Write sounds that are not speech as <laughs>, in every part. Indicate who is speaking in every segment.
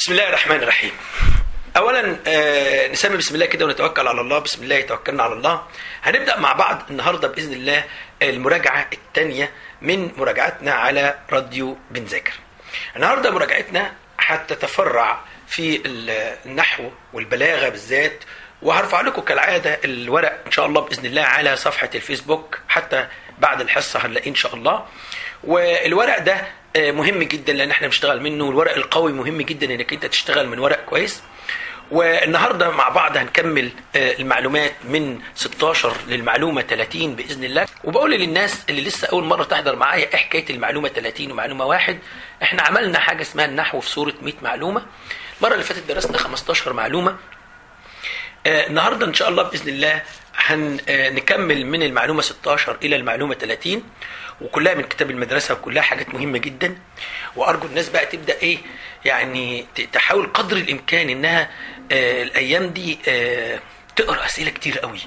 Speaker 1: بسم الله الرحمن الرحيم. اولا آه، نسمي بسم الله كده ونتوكل على الله. بسم الله توكلنا على الله. هنبدأ مع بعض النهارده بإذن الله المراجعة الثانية من مراجعتنا على راديو بنذاكر النهارده مراجعتنا هتتفرع في النحو والبلاغة بالذات وهرفع لكم كالعادة الورق إن شاء الله بإذن الله على صفحة الفيسبوك. حتى بعد الحصة هنلاقيه إن شاء الله. والورق ده آه، مهم جدا لأن إحنا بنشتغل منه والورق القوي مهم جدا إنك أنت تشتغل من ورق كويس. والنهاردة مع بعض هنكمل آه، المعلومات من 16 للمعلومة 30 بإذن الله. وبقول للناس اللي لسه أول مرة تحضر معايا إيه حكاية المعلومة 30 ومعلومة واحد. إحنا عملنا حاجة اسمها النحو في صورة 100 معلومة. المرة اللي فاتت درسنا 15 معلومة. آه، النهارده إن شاء الله بإذن الله هنكمل من المعلومة 16 إلى المعلومة 30 وكلها من كتاب المدرسة وكلها حاجات مهمة جدا. وأرجو الناس بقى تبدأ إيه يعني تحاول قدر الإمكان إنها آه الأيام دي آه تقرأ أسئلة كتير قوي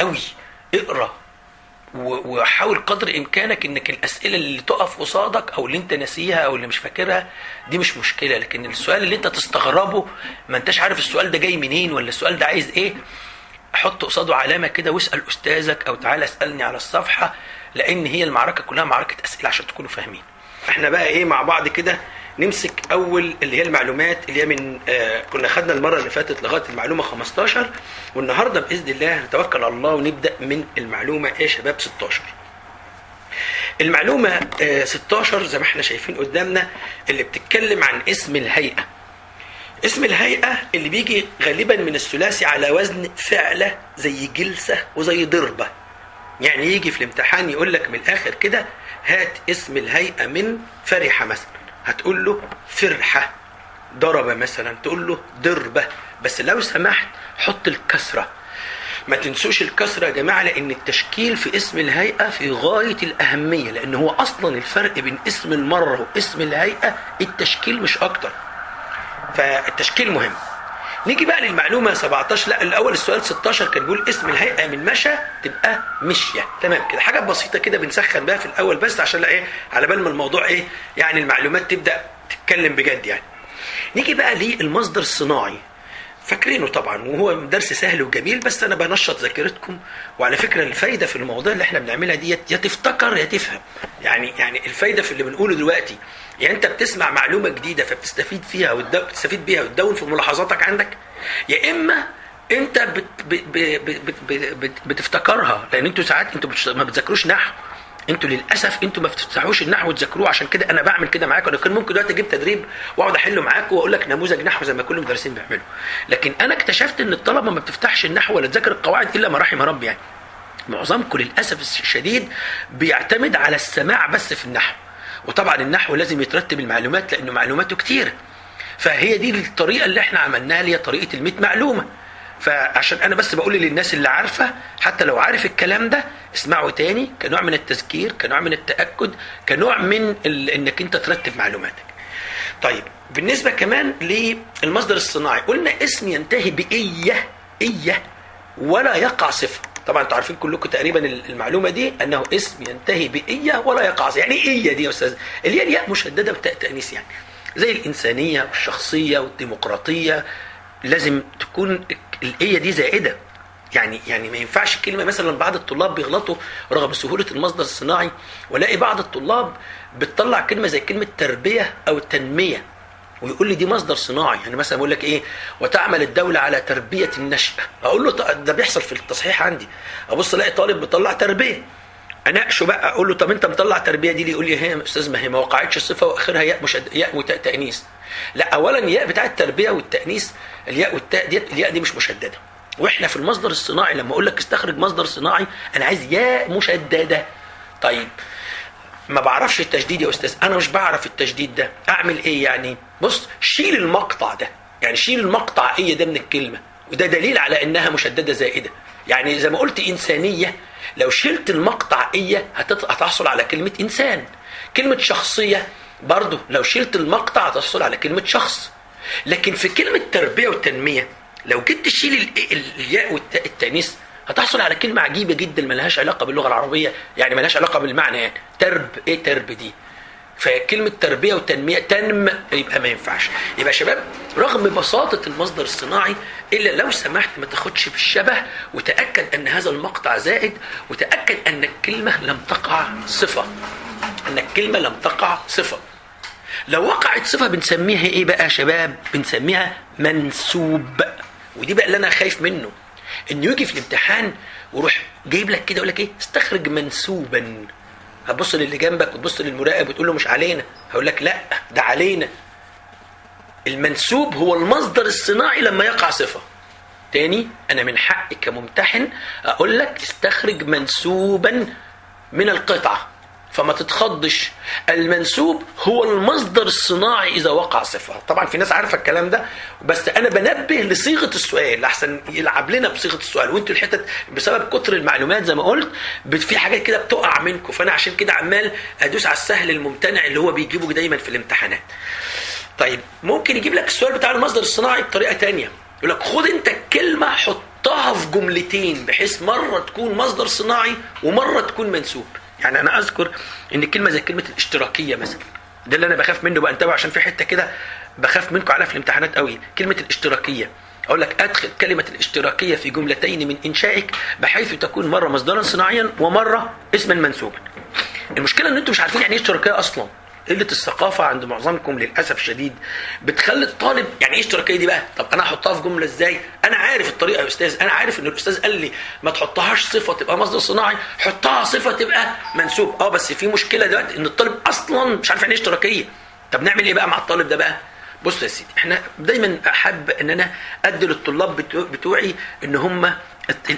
Speaker 1: قوي. اقرأ وحاول قدر إمكانك إنك الأسئلة اللي تقف قصادك أو اللي أنت ناسيها أو اللي مش فاكرها دي مش مشكلة. لكن السؤال اللي أنت تستغربه ما أنتش عارف السؤال ده جاي منين ولا السؤال ده عايز إيه حط قصاده علامة كده واسأل أستاذك أو تعالى اسألني على الصفحة. لأن هي المعركة كلها معركة أسئلة عشان تكونوا فاهمين. إحنا بقى إيه مع بعض كده نمسك أول اللي هي المعلومات اللي هي من آه كنا خدنا المرة اللي فاتت لغاية المعلومة 15 والنهاردة بإذن الله نتوكل على الله ونبدأ من المعلومة إيه يا شباب؟ 16 المعلومة آه 16 زي ما إحنا شايفين قدامنا اللي بتتكلم عن اسم الهيئة. اسم الهيئة اللي بيجي غالبا من الثلاثي على وزن فعلة زي جلسة وزي ضربة. يعني يجي في الامتحان يقول لك من الآخر كده هات اسم الهيئة من فرحة مثلا. هتقول له فرحة ضرب مثلا تقول له ضربة. بس لو سمحت حط الكسرة. ما تنسوش الكسرة يا جماعة لأن التشكيل في اسم الهيئة في غاية الأهمية لأن هو أصلا الفرق بين اسم المرة واسم الهيئة التشكيل مش أكتر. فالتشكيل مهم. نيجي بقى للمعلومة 17 لا الأول السؤال 16 كان بيقول اسم الهيئة من مشى تبقى مشية. تمام كده. حاجة بسيطة كده بنسخن بقى في الأول بس عشان لا إيه على بال ما الموضوع إيه يعني المعلومات تبدأ تتكلم بجد يعني. نيجي بقى للمصدر الصناعي. فاكرينه طبعا وهو درس سهل وجميل بس أنا بنشط ذاكرتكم. وعلى فكرة الفايدة في المواضيع اللي إحنا بنعملها ديت يا تفتكر يا تفهم. يعني يعني الفايدة في اللي بنقوله دلوقتي. يعني انت بتسمع معلومة جديدة فبتستفيد فيها وتستفيد بيها وتدون في ملاحظاتك عندك؟ يا إما انت بت بت بت بت بت بتفتكرها لأن أنتوا ساعات أنتوا ما بتذاكروش نحو. أنتوا للأسف أنتوا ما بتفتحوش النحو وتذاكروه عشان كده أنا بعمل كده معاكم. أنا كان ممكن دلوقتي أجيب تدريب وأقعد أحله معاكم وأقول لك نموذج نحو زي ما كل المدرسين بيعملوا. لكن أنا اكتشفت إن الطلبة ما بتفتحش النحو ولا تذاكر القواعد إلا ما رحم ربي يعني. معظمكم للأسف الشديد بيعتمد على السماع بس في النحو. وطبعا النحو لازم يترتب المعلومات لأنه معلوماته كتير. فهي دي الطريقة اللي إحنا عملناها اللي هي طريقة ال 100 معلومة. فعشان أنا بس بقول للناس اللي عارفة حتى لو عارف الكلام ده اسمعه تاني كنوع من التذكير كنوع من التأكد كنوع من. إنك أنت ترتب معلوماتك. طيب بالنسبة كمان للمصدر الصناعي قلنا اسم ينتهي بإية إية ولا يقع صفه طبعا أنتوا عارفين كلكم تقريبا المعلومة دي أنه اسم ينتهي بإية ولا يقع. يعني إيه دي يا أستاذ؟ الياء الياء مشددة تانيث يعني. زي الإنسانية والشخصية والديمقراطية. لازم تكون الإية دي زائدة. يعني يعني ما ينفعش كلمة مثلا بعض الطلاب بيغلطوا رغم سهولة المصدر الصناعي والاقي بعض الطلاب بتطلع كلمة زي كلمة تربية أو تنمية. ويقول لي دي مصدر صناعي. يعني مثلا بقول لك إيه؟ وتعمل الدولة على تربية النشأة. أقول له ده بيحصل في التصحيح عندي. أبص ألاقي طالب بيطلع تربية. أناقشه بقى أقول له طب أنت مطلع تربية دي ليه؟ يقول لي هي أستاذ ما هي ما وقعتش الصفة وأخرها ياء مشد... ياء وتاء تأنيث. لا اولا الياء بتاع التربية والتأنيث الياء والتاء ديت الياء دي مش مشددة. وإحنا في المصدر الصناعي لما أقول لك استخرج مصدر صناعي أنا عايز ياء مشددة. طيب ما بعرفش التشديد يا أستاذ. أنا مش بعرف التشديد ده. أعمل إيه يعني؟ بص شيل المقطع ده. يعني شيل المقطع إيه ده من الكلمة. وده دليل على إنها مشددة زائدة. يعني زي ما قلت إنسانية لو شلت المقطع هتط- هتحصل على كلمة إنسان. كلمة شخصية برضو لو شلت المقطع هتحصل على كلمة شخص. لكن في كلمة تربية وتنمية لو جيت تشيل ال- ال- الياء والتاء التانيث هتحصل على كلمة عجيبة جدا ملهاش علاقة باللغة العربية يعني ملهاش علاقة بالمعنى. يعني ترب إيه ترب دي؟ فكلمة تربية وتنمية تنم يبقى ما ينفعش. يبقى شباب رغم بساطة المصدر الصناعي إلا لو سمحت ما تاخدش بالشبه وتأكد أن هذا المقطع زائد وتأكد أن الكلمة لم تقع صفة. أن الكلمة لم تقع صفة. لو وقعت صفة بنسميها إيه بقى يا شباب؟ بنسميها منسوب. ودي بقى اللي أنا خايف منه. إنه يجي في الامتحان ويروح جايب لك كده يقول لك إيه؟ استخرج منسوبا. هتبص للي جنبك وتبص للمراقب وتقول له مش علينا. هقول لك لا ده علينا. المنسوب هو المصدر الصناعي لما يقع صفة. تاني أنا من حقي كممتحن أقول لك استخرج منسوبا من القطعة. فما تتخضش. المنسوب هو المصدر الصناعي إذا وقع صفة. طبعا في ناس عارفة الكلام ده بس أنا بنبه لصيغة السؤال. أحسن يلعب لنا بصيغة السؤال. وأنتوا الحتت بسبب كتر المعلومات زي ما قلت في حاجات كده بتقع منكم. فأنا عشان كده عمال أدوس على السهل الممتنع اللي هو بيجيبه دايما في الامتحانات. طيب ممكن يجيب لك السؤال بتاع المصدر الصناعي بطريقة تانية. يقول لك خد أنت الكلمة حطها في جملتين بحيث مرة تكون مصدر صناعي ومرة تكون منسوب. يعني أنا أذكر إن كلمة زي كلمة الاشتراكية مثلا ده اللي أنا بخاف منه بقى انتبهوا عشان في حتة كده بخاف منكم عليها في الامتحانات قوي. كلمة الاشتراكية أقول لك أدخل كلمة الاشتراكية في جملتين من إنشائك بحيث تكون مرة مصدرا صناعيا ومرة اسما منسوبا. المشكلة إن أنتم مش عارفين يعني إيه اشتراكية أصلا. قلة الثقافة عند معظمكم للأسف الشديد بتخلي الطالب يعني إيه اشتراكية دي بقى؟ طب أنا احطها في جملة إزاي؟ أنا عارف الطريقة يا أستاذ أنا عارف إن الأستاذ قال لي ما تحطهاش صفة تبقى مصدر صناعي حطها صفة تبقى منسوب. آه بس في مشكلة دلوقتي إن الطالب أصلا مش عارف يعني إيه اشتراكية. طب نعمل إيه بقى مع الطالب ده بقى؟ بص يا سيدي إحنا دايما أحب إن أنا أدي للطلاب بتوعي إن هم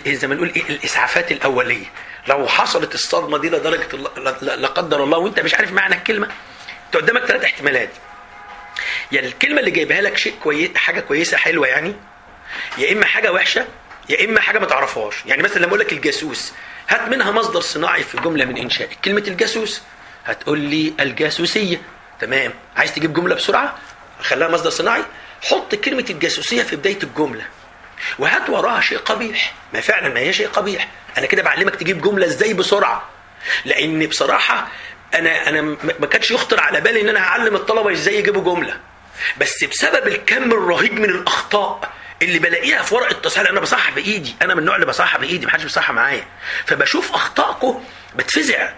Speaker 1: زي ما نقول إيه الإسعافات الأولية. لو حصلت الصدمة دي لدرجة لا قدر الله وأنت مش عارف معنى الكلمة انت قدامك ثلاث احتمالات. يا يعني الكلمة اللي جايبها لك شيء كويس حاجة كويسة حلوة يعني يا إما حاجة وحشة يا إما حاجة ما تعرفهاش. يعني مثلا لما أقول لك الجاسوس هات منها مصدر صناعي في جملة من إنشاء. كلمة الجاسوس هتقول لي الجاسوسية. تمام. عايز تجيب جملة بسرعة؟ خليها مصدر صناعي. حط كلمة الجاسوسية في بداية الجملة. وهات وراها شيء قبيح. ما فعلا ما هي شيء قبيح. أنا كده بعلمك تجيب جملة إزاي بسرعة. لأن بصراحة أنا أنا ما كانش يخطر على بالي إن أنا هعلم الطلبة إزاي يجيبوا جملة. بس بسبب الكم الرهيب من الأخطاء اللي بلاقيها في ورق التصحيح أنا بصحح بإيدي. أنا من النوع اللي بصحح بإيدي محدش بيصحح معايا. فبشوف أخطائكم بتفزع.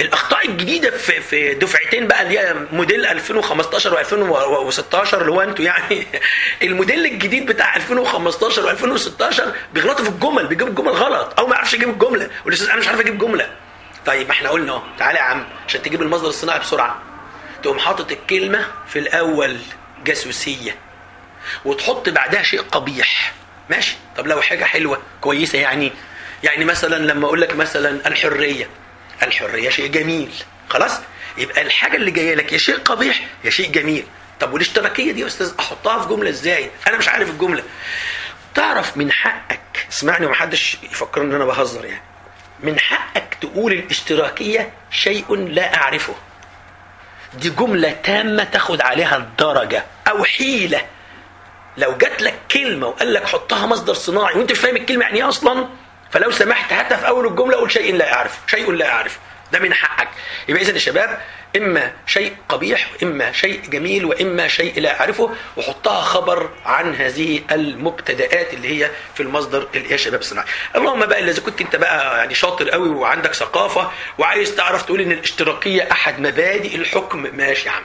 Speaker 1: الأخطاء الجديدة في في دفعتين بقى اللي هي موديل 2015 و2016 اللي هو أنتوا يعني <laughs> الموديل الجديد بتاع 2015 و2016 بيغلطوا في الجمل بيجيب الجمل غلط. أو ما يعرفش يجيب الجملة. والأستاذ أنا مش عارف أجيب جملة. طيب ما إحنا قلنا اهو تعالى يا عم عشان تجيب المصدر الصناعي بسرعة. تقوم حاطط الكلمة في الأول جاسوسية وتحط بعدها شيء قبيح. ماشي؟ طب لو حاجة حلوة كويسة يعني. يعني مثلا لما أقول لك مثلا الحرية. الحرية شيء جميل. خلاص؟ يبقى الحاجة اللي جاية لك يا شيء قبيح يا شيء جميل. طب والاشتراكيه دي يا أستاذ؟ أحطها في جملة إزاي؟ أنا مش عارف الجملة. تعرف من حقك اسمعني ومحدش يفكر إن أنا بهزر يعني. من حقك تقول الاشتراكية شيء لا أعرفه. دي جملة تامة تاخد عليها الدرجة أو حيلة. لو جات لك كلمة وقال لك حطها مصدر صناعي وأنت مش فاهم الكلمة يعني إيه أصلا فلو سمحت هاتها في أول الجملة قول شيء لا أعرفه شيء لا أعرفه ده من حقك. يبقى إذا يا شباب إما شيء قبيح وإما شيء جميل وإما شيء لا أعرفه وحطها خبر عن هذه المبتدآت اللي هي في المصدر اللي هي شباب الصناعي اللهم بقى إذا كنت أنت بقى يعني شاطر قوي وعندك ثقافة وعايز تعرف تقول إن الاشتراكية أحد مبادئ الحكم ماشي يا عم.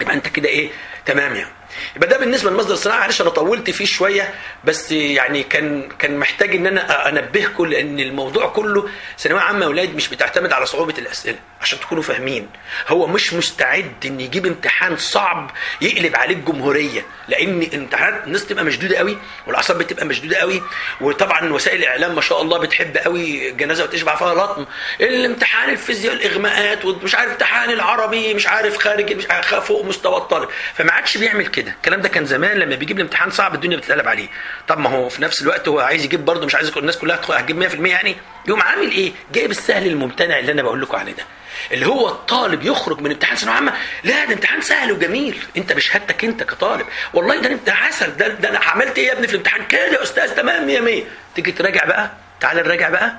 Speaker 1: يبقى أنت كده إيه؟ تمام يعني. يبقى ده بالنسبة للمصدر الصناعي معلش أنا طولت فيه شوية بس يعني كان كان محتاج إن أنا أنبهكم لأن الموضوع كله ثانوية عامة أولاد مش بتعتمد على صعوبة الأسئلة. عشان تكونوا فاهمين. هو مش مستعد إن يجيب امتحان صعب يقلب عليه الجمهوريه لأن الامتحانات الناس تبقى مشدودة قوي والأعصاب بتبقى مشدودة قوي وطبعا وسائل الإعلام ما شاء الله بتحب قوي الجنازه وتشبع فيها لطم. الامتحان الفيزياء الإغماءات ومش عارف امتحان العربي مش عارف خارج مش عارف فوق مستوى الطالب. فما عادش بيعمل كده. الكلام ده كان زمان لما بيجيب الامتحان صعب الدنيا بتتقلب عليه. طب ما هو في نفس الوقت هو عايز يجيب برضه مش عايز الناس كلها هتجيب 100% يعني؟ يقوم عامل إيه؟ جايب السهل الممتنع اللي أنا بقول لكم عليه ده. اللي هو الطالب يخرج من امتحان ثانوية عامة. لا ده امتحان سهل وجميل. انت بشهادتك انت كطالب. والله ده امتحان عسل. ده, ده أنا عملت إيه يا ابني في الامتحان؟ كده يا أستاذ تمام 100 100 تيجي تراجع بقى؟ تعالى نراجع بقى.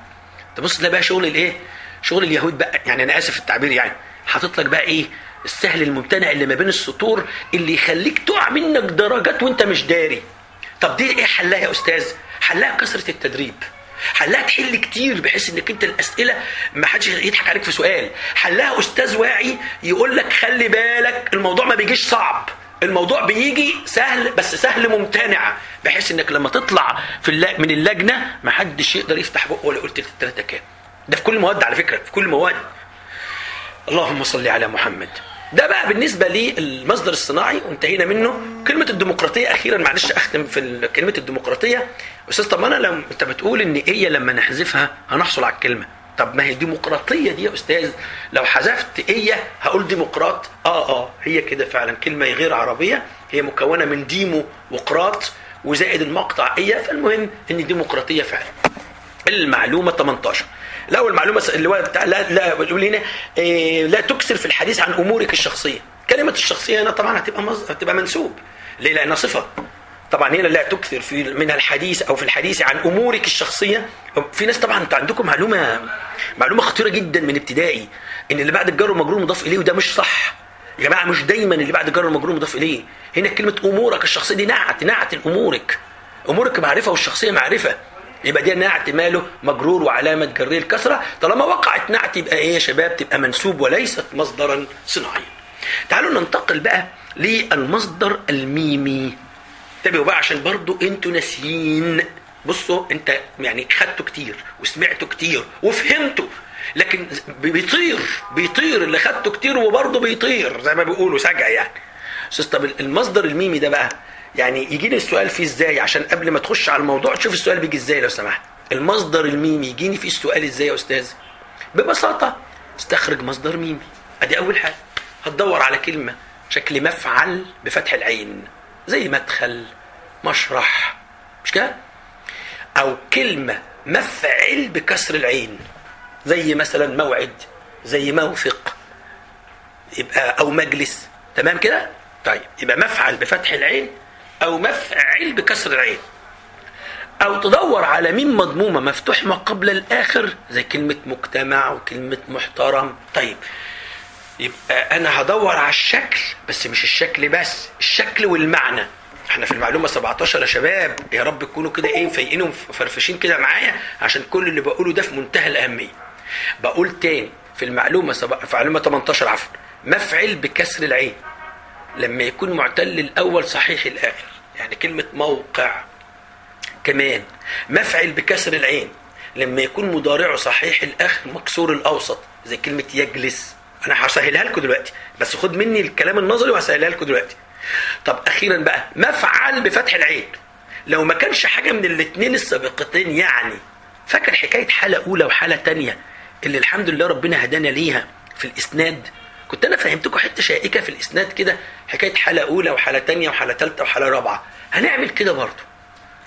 Speaker 1: تبص ده بقى شغل الايه؟ شغل اليهود بقى. يعني أنا آسف التعبير يعني. حاطط لك بقى إيه؟ السهل الممتنع اللي ما بين السطور اللي يخليك تقع منك درجات وانت مش داري. طب دي إيه حلها يا أستاذ؟ حلها كثرة التدريب. حلها تحل كتير بحيث إنك أنت الأسئلة ما حدش يضحك عليك في سؤال. حلها أستاذ واعي يقول لك خلي بالك الموضوع ما بيجيش صعب. الموضوع بيجي سهل بس سهل ممتنع بحيث إنك لما تطلع في اللج... من اللجنة ما حدش يقدر يفتح بقه ولا قلت الثلاثه كام. ده في كل المواد على فكرة في كل المواد اللهم صل على محمد. ده بقى بالنسبة للمصدر الصناعي وانتهينا منه. كلمة الديمقراطية أخيرا معلش أختم في كلمة الديمقراطية. أستاذ طب أنا لما أنت بتقول إن هي لما نحذفها هنحصل على الكلمة. طب ما هي ديمقراطية دي يا أستاذ. لو حذفت هي هقول ديمقراط. آه آه هي كده فعلا. كلمة غير عربية. هي مكونة من ديمو وقراط وزائد المقطع إيه. فالمهم إن ديمقراطية فعلا. المعلومة 18 لا المعلومة اللي هو بتاع لا لا بيقول هنا إيه لا تكثر في الحديث عن أمورك الشخصية. كلمة الشخصية هنا طبعا هتبقى. هتبقى منسوب. ليه؟ لأنها صفة. طبعا هنا لا تكثر في من الحديث أو في الحديث عن أمورك الشخصية. في ناس طبعا أنتوا عندكم معلومة معلومة خطيرة جدا من ابتدائي إن اللي بعد الجر والمجرور مضاف إليه وده مش صح. يا جماعة مش دايما اللي بعد الجر والمجرور مضاف إليه. هنا كلمة أمورك الشخصية دي نعت نعت امورك أمورك معرفة والشخصية معرفة. يبقى دي نعت ماله مجرور وعلامة جرية الكسرة. طالما وقعت نعت يبقى إيه يا شباب؟ تبقى منسوب وليست مصدرا صناعيا. تعالوا ننتقل بقى للمصدر الميمي. انتبهوا بقى عشان برضو أنتوا ناسيين. بصوا انت يعني خدته كتير وسمعته كتير وفهمته لكن بيطير بيطير اللي خدته كتير وبرضه بيطير زي ما بيقولوا سجع يعني. طب المصدر الميمي ده بقى يعني يجيني السؤال فيه إزاي؟ عشان قبل ما تخش على الموضوع تشوف السؤال بيجي إزاي لو سمحت. المصدر الميمي يجيني فيه السؤال إزاي يا أستاذ؟ ببساطة أستخرج مصدر ميمي. أدي أول حاجة. هتدور على كلمة شكل مفعل بفتح العين. زي مدخل مشرح مش كده؟ أو كلمة مفعل بكسر العين زي مثلا موعد زي موثق يبقى أو مجلس تمام كده؟ طيب يبقى مفعل بفتح العين أو مفعل بكسر العين. أو تدور على ميم مضمومة مفتوح ما قبل الآخر زي كلمة مجتمع وكلمة محترم. طيب يبقى أنا هدور على الشكل بس مش الشكل بس الشكل والمعنى. إحنا في المعلومة 17 يا شباب يا رب تكونوا كده إيه فايقين وفرفشين كده معايا عشان كل اللي بقوله ده في منتهى الأهمية. بقول تاني في المعلومة سب... في المعلومه 18 عفوا. مفعل بكسر العين لما يكون معتل الأول صحيح الآخر. يعني كلمة موقع كمان. مفعل بكسر العين لما يكون مضارعه صحيح الآخر مكسور الأوسط زي كلمة يجلس. أنا هسهلها لكم دلوقتي بس خد مني الكلام النظري وهسهلها لكم دلوقتي. طب أخيرا بقى مفعل بفتح العين. لو ما كانش حاجة من الاثنين السابقتين يعني فاكر حكاية حالة أولى وحالة تانية اللي الحمد لله ربنا هدانا ليها في الإسناد؟ كنت أنا فهمتكم حتة شائكة في الإسناد كده حكاية حالة أولى وحالة تانية وحالة ثالثه وحالة رابعة. هنعمل كده برضه.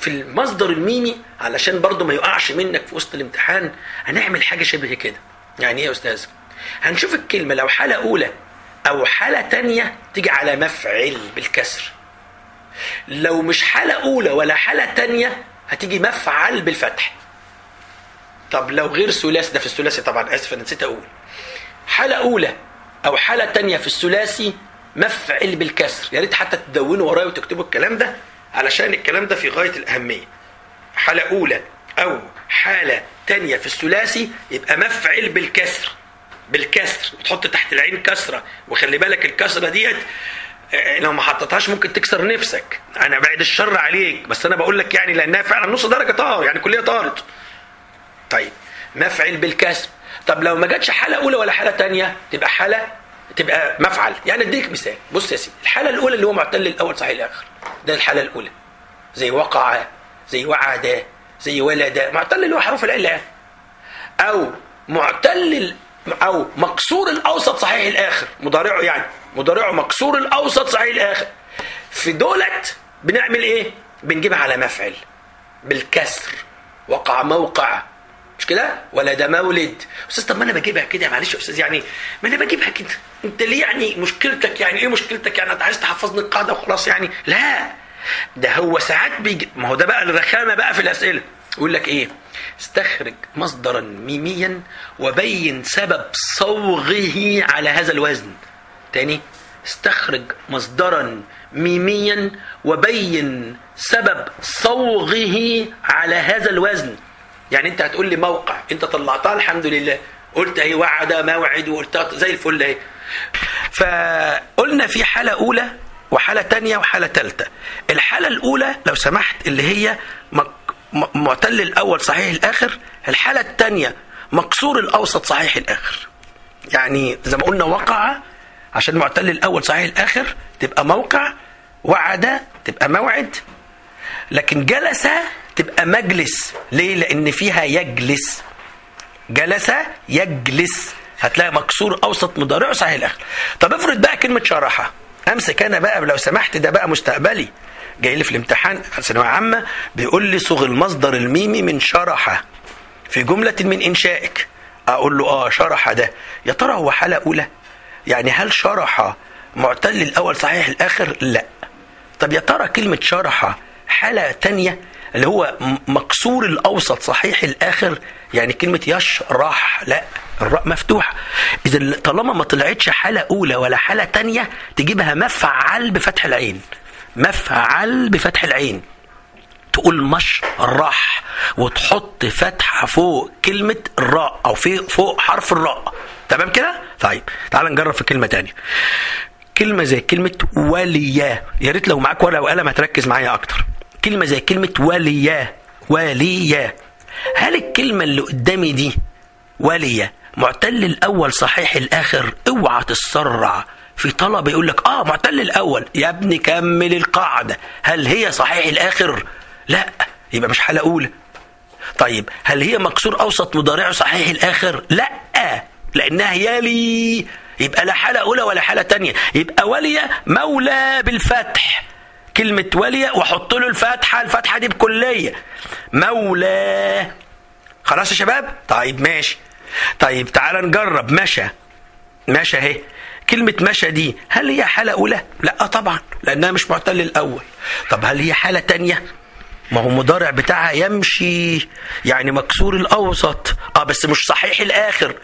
Speaker 1: في المصدر الميمي علشان برضه ما يقعش منك في وسط الامتحان هنعمل حاجة شبه كده. يعني إيه يا أستاذ؟ هنشوف الكلمة لو حالة أولى أو حالة تانية تيجي على مفعل بالكسر. لو مش حالة أولى ولا حالة تانية هتيجي مفعل بالفتح. طب لو غير ثلاثي ده في الثلاثي طبعا آسف أنا نسيت أقول. حالة أولى أو حالة تانية في الثلاثي مفعل بالكسر. يا ريت حتى تدونوا ورايا وتكتبوا الكلام ده علشان الكلام ده في غاية الأهمية. حالة أولى أو حالة تانية في الثلاثي يبقى مفعل بالكسر. بالكسر وتحط تحت العين كسرة. وخلي بالك الكسرة ديت لو ما حطيتهاش ممكن تكسر نفسك. أنا بعد الشر عليك بس أنا بقول لك يعني لأنها فعلا نص درجة طار يعني كلية طارت. طيب مفعل بالكسر. طب لو ما جاتش حالة أولى ولا حالة تانية تبقى حالة تبقى مفعل. يعني أديك مثال. بص يا سيدي الحالة الأولى اللي هو معتل الأول صحيح الآخر ده الحالة الأولى. زي وقع زي وعد زي ولد. معتل اللي هو حروف العلة. أو معتل أو مكسور الأوسط صحيح الآخر. مضارعه يعني. مضارعه مكسور الأوسط صحيح الآخر. في دولت بنعمل إيه؟ بنجيبها على مفعل. بالكسر. وقع موقع. مش كده؟ ولا ده مولد. أستاذ طب ما أنا بجيبها كده؟ معلش يا أستاذ يعني ما أنا بجيبها كده. أنت ليه يعني مشكلتك؟ يعني إيه مشكلتك؟ يعني أنت عايز تحفظني القاعدة وخلاص يعني؟ لا. ده هو ساعات بيجي. ما هو ده بقى الرخامة بقى في الأسئلة. يقول لك إيه؟ استخرج مصدرا ميميا وبين سبب صوغه على هذا الوزن. تاني استخرج مصدرا ميميا وبين سبب صوغه على هذا الوزن. يعني أنت هتقول لي موقع أنت طلعتها الحمد لله. قلت اهي وعد موعد وقلتها زي الفل اهي فقلنا في حالة أولى وحالة تانية وحالة تالتة. الحالة الأولى لو سمحت اللي هي معتل الأول صحيح الآخر الحالة التانية مكسور الأوسط صحيح الآخر. يعني زي ما قلنا وقع عشان معتل الأول صحيح الآخر تبقى موقع وعد تبقى موعد لكن جلس تبقى مجلس. ليه؟ لأن فيها يجلس. جلس يجلس. هتلاقي مكسور أوسط مضارع صحيح الآخر. طب افرض بقى كلمة شرحة. أمسك أنا بقى لو سمحت ده بقى مستقبلي. جاي لي في الامتحان ثانوية عامة بيقول لي صغ المصدر الميمي من شرح في جملة من إنشائك. أقول له آه شرح ده. يا ترى هو حاله أولى؟ يعني هل شرح معتل الأول صحيح الآخر؟ لا. طب يا ترى كلمة شرح حاله تانية اللي هو مكسور الأوسط صحيح الآخر؟ يعني كلمة يشرح لا. الراء مفتوحه اذا طالما ما طلعتش حاله أولى ولا حاله تانية تجيبها مفعل بفتح العين. مفعل بفتح العين. تقول مشرح وتحط فتحة فوق كلمة الراء أو في فوق حرف الراء. تمام كده؟ طيب تعال نجرب في كلمة تانية. كلمة زي كلمة وليا يا ريت لو معاك ورقة وقلم هتركز معايا أكتر. كلمة زي كلمة وليا وليا هل الكلمة اللي قدامي دي وليا معتل الأول صحيح الآخر اوعى تتسرع. في طلب يقول لك آه معتل الأول. يا ابني كمل القاعدة. هل هي صحيح الآخر؟ لا. يبقى مش حالة أولى. طيب هل هي مكسور أوسط مضارعه صحيح الآخر؟ لا. لأنها يلي يبقى لا حالة أولى ولا حالة تانية. يبقى ولي مولى بالفتح. كلمة ولي وأحط له الفتحة الفتحة دي بكلية. مولى. خلاص يا شباب؟ طيب ماشي. طيب تعال نجرب. مشى. مشى أهي. كلمة مشى دي هل هي حالة أولى؟ لا طبعا لأنها مش معتل الأول. طب هل هي حالة تانية؟ ما هو مضارع بتاعها يمشي يعني مكسور الأوسط. آه بس مش صحيح الآخر.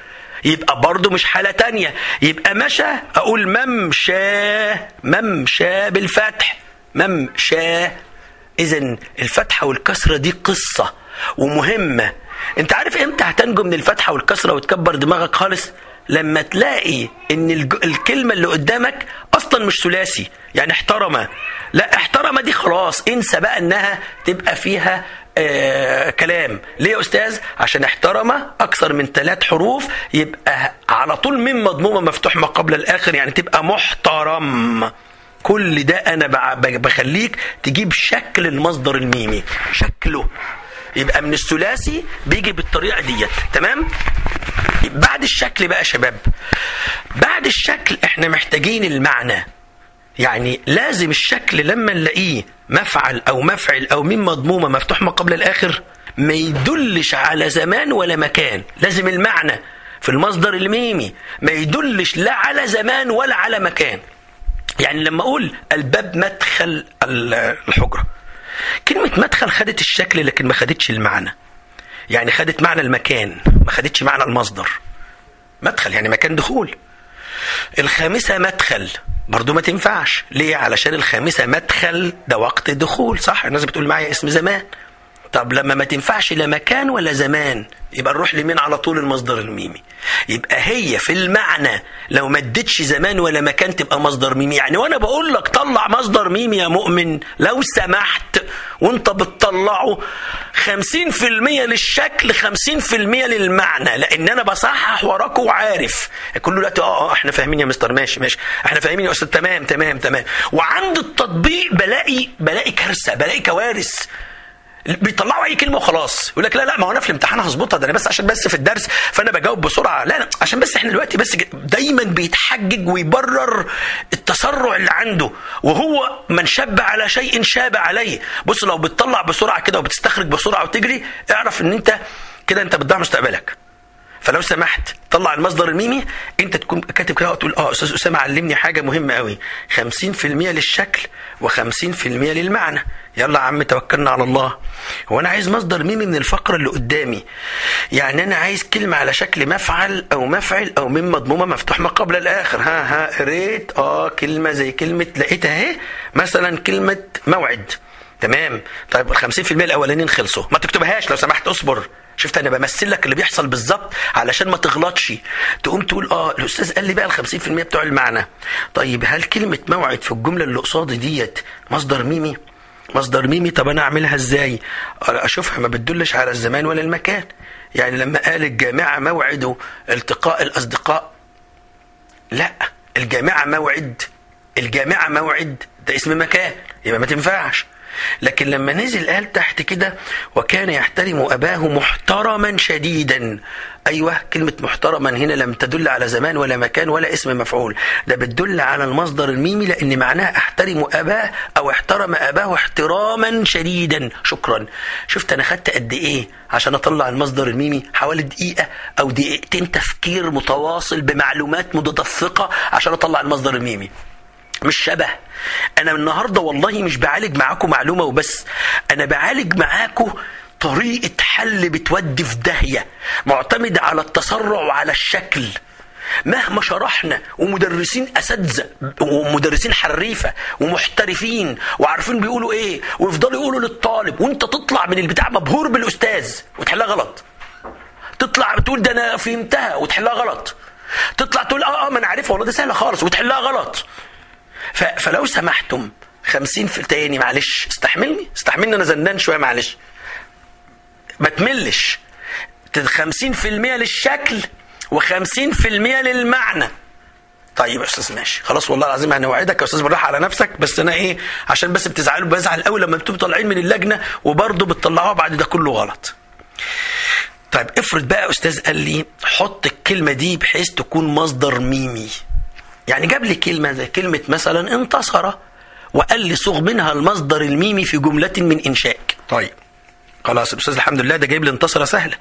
Speaker 1: يبقى برضه مش حالة تانية. يبقى مشى أقول ممشى ممشى بالفتح. ممشى. إذا الفتحة والكسرة دي قصة ومهمة. أنت عارف إمتى هتنجو من الفتحة والكسرة وتكبر دماغك خالص؟ لما تلاقي إن الكلمة اللي قدامك أصلا مش ثلاثي يعني احترم لا احترم دي خلاص انسى بقى إنها تبقى فيها آه كلام. ليه يا أستاذ؟ عشان احترم أكثر من ثلاث حروف يبقى على طول من مضمومة مفتوح ما قبل الآخر يعني تبقى محترم. كل ده أنا بخليك تجيب شكل المصدر الميمي. شكله. يبقى من الثلاثي بيجي بالطريقة ديت تمام؟ بعد الشكل بقى يا شباب بعد الشكل إحنا محتاجين المعنى. يعني لازم الشكل لما نلاقيه مفعل أو مفعل أو من مضمومة مفتوح ما قبل الآخر ما يدلش على زمان ولا مكان. لازم المعنى في المصدر الميمي ما يدلش لا على زمان ولا على مكان. يعني لما أقول الباب مدخل الحجرة. كلمة مدخل خدت الشكل لكن ما خدتش المعنى. يعني خدت معنى المكان ما خدتش معنى المصدر. مدخل يعني مكان دخول. الخامسة مدخل. برضو ما تنفعش. ليه؟ علشان الخامسة مدخل ده وقت دخول صح؟ الناس بتقول معايا اسم زمان. طب لما ما تنفعش لا مكان ولا زمان يبقى نروح لمين على طول المصدر الميمي؟ يبقى هي في المعنى لو ما ادتش زمان ولا مكان تبقى مصدر ميمي. يعني وأنا بقول لك طلع مصدر ميمي يا مؤمن لو سمحت وأنت بتطلعه 50% للشكل 50% للمعنى لأن أنا بصحح وراك وعارف. كل دلوقتي آه آه إحنا فاهمين يا مستر ماشي ماشي. إحنا فاهمين يا أستاذ تمام تمام تمام. وعند التطبيق بلاقي بلاقي كارثة بلاقي كوارث. بيطلعوا أي كلمة وخلاص. يقول لك لا لا ما هو أنا في الامتحان هظبطها ده أنا بس عشان بس في الدرس فأنا بجاوب بسرعة. لا لا عشان بس إحنا دلوقتي بس دايما بيتحجج ويبرر التسرع اللي عنده وهو من شب على شيء شاب عليه. بص لو بتطلع بسرعة كده وبتستخرج بسرعة وتجري اعرف إن أنت كده أنت بتضيع مستقبلك. فلو سمحت طلع المصدر الميمي. انت تكون كاتب كده وتقول آه أستاذ أسامة علمني حاجة مهمة قوي 50% للشكل و50% للمعنى. يلا يا عم توكلنا على الله. هو أنا عايز مصدر ميمي من الفقره اللي قدامي. يعني أنا عايز كلمة على شكل مفعل أو مفعل أو من مضمومة مفتوح ما قبل الآخر. ها ها قريت آه كلمة زي كلمة لقيتها أهي. مثلا كلمة موعد. تمام؟ طيب ال 50% الأولانيين خلصوا. ما تكتبهاش لو سمحت اصبر. شفت أنا بمثل لك اللي بيحصل بالظبط علشان ما تغلطش. تقوم تقول آه الأستاذ قال لي بقى ال 50% بتوع المعنى. طيب هل كلمة موعد في الجملة اللي قصادي ديت مصدر ميمي؟ مصدر ميمي طب أنا أعملها إزاي؟ أشوفها ما بتدلش على الزمان ولا المكان. يعني لما قال الجامعة موعد التقاء الأصدقاء. لا الجامعة موعد. الجامعة موعد ده اسم مكان. يبقى ما تنفعش. لكن لما نزل قال تحت كده وكان يحترم أباه محترما شديدا. أيوة كلمة محترما هنا لم تدل على زمان ولا مكان ولا اسم مفعول. ده بتدل على المصدر الميمي لأن معناها أحترم أباه أو احترم أباه احتراما شديدا. شكرا. شفت أنا خدت قد إيه عشان أطلع المصدر الميمي؟ حوالي دقيقة أو دقيقتين تفكير متواصل بمعلومات متدفقة عشان أطلع المصدر الميمي. مش شبه. أنا النهارده والله مش بعالج معاكم معلومة وبس. أنا بعالج معاكم طريقة حل بتودي في داهية معتمده على التسرع وعلى الشكل. مهما شرحنا ومدرسين أساتذة ومدرسين حريفة ومحترفين وعارفين بيقولوا إيه ويفضلوا يقولوا للطالب وأنت تطلع من البتاع مبهور بالأستاذ وتحلها غلط. تطلع بتقول ده أنا فهمتها وتحلها غلط. تطلع تقول آه آه ما أنا عارفها والله ده سهلة خالص وتحلها غلط. فلو سمحتم خمسين في تاني معلش استحملني؟ استحملني أنا زنان شوية معلش. ما تملش. خمسين في المية للشكل وخمسين في المية للمعنى. طيب يا أستاذ ماشي. خلاص والله العظيم هنوعدك يا أستاذ بالراحة على نفسك بس أنا إيه عشان بس بتزعلوا بزعل قوي لما بتبقوا طالعين من اللجنة وبرضه بتطلعوها بعد ده كله غلط. طيب افرض بقى أستاذ قال لي حط الكلمة دي بحيث تكون مصدر ميمي. يعني جاب لي كلمة زي كلمة مثلا انتصر وقال لي صغ منها المصدر الميمي في جملة من إنشائك. طيب. خلاص الأستاذ الحمد لله ده جايب لي انتصر سهلة.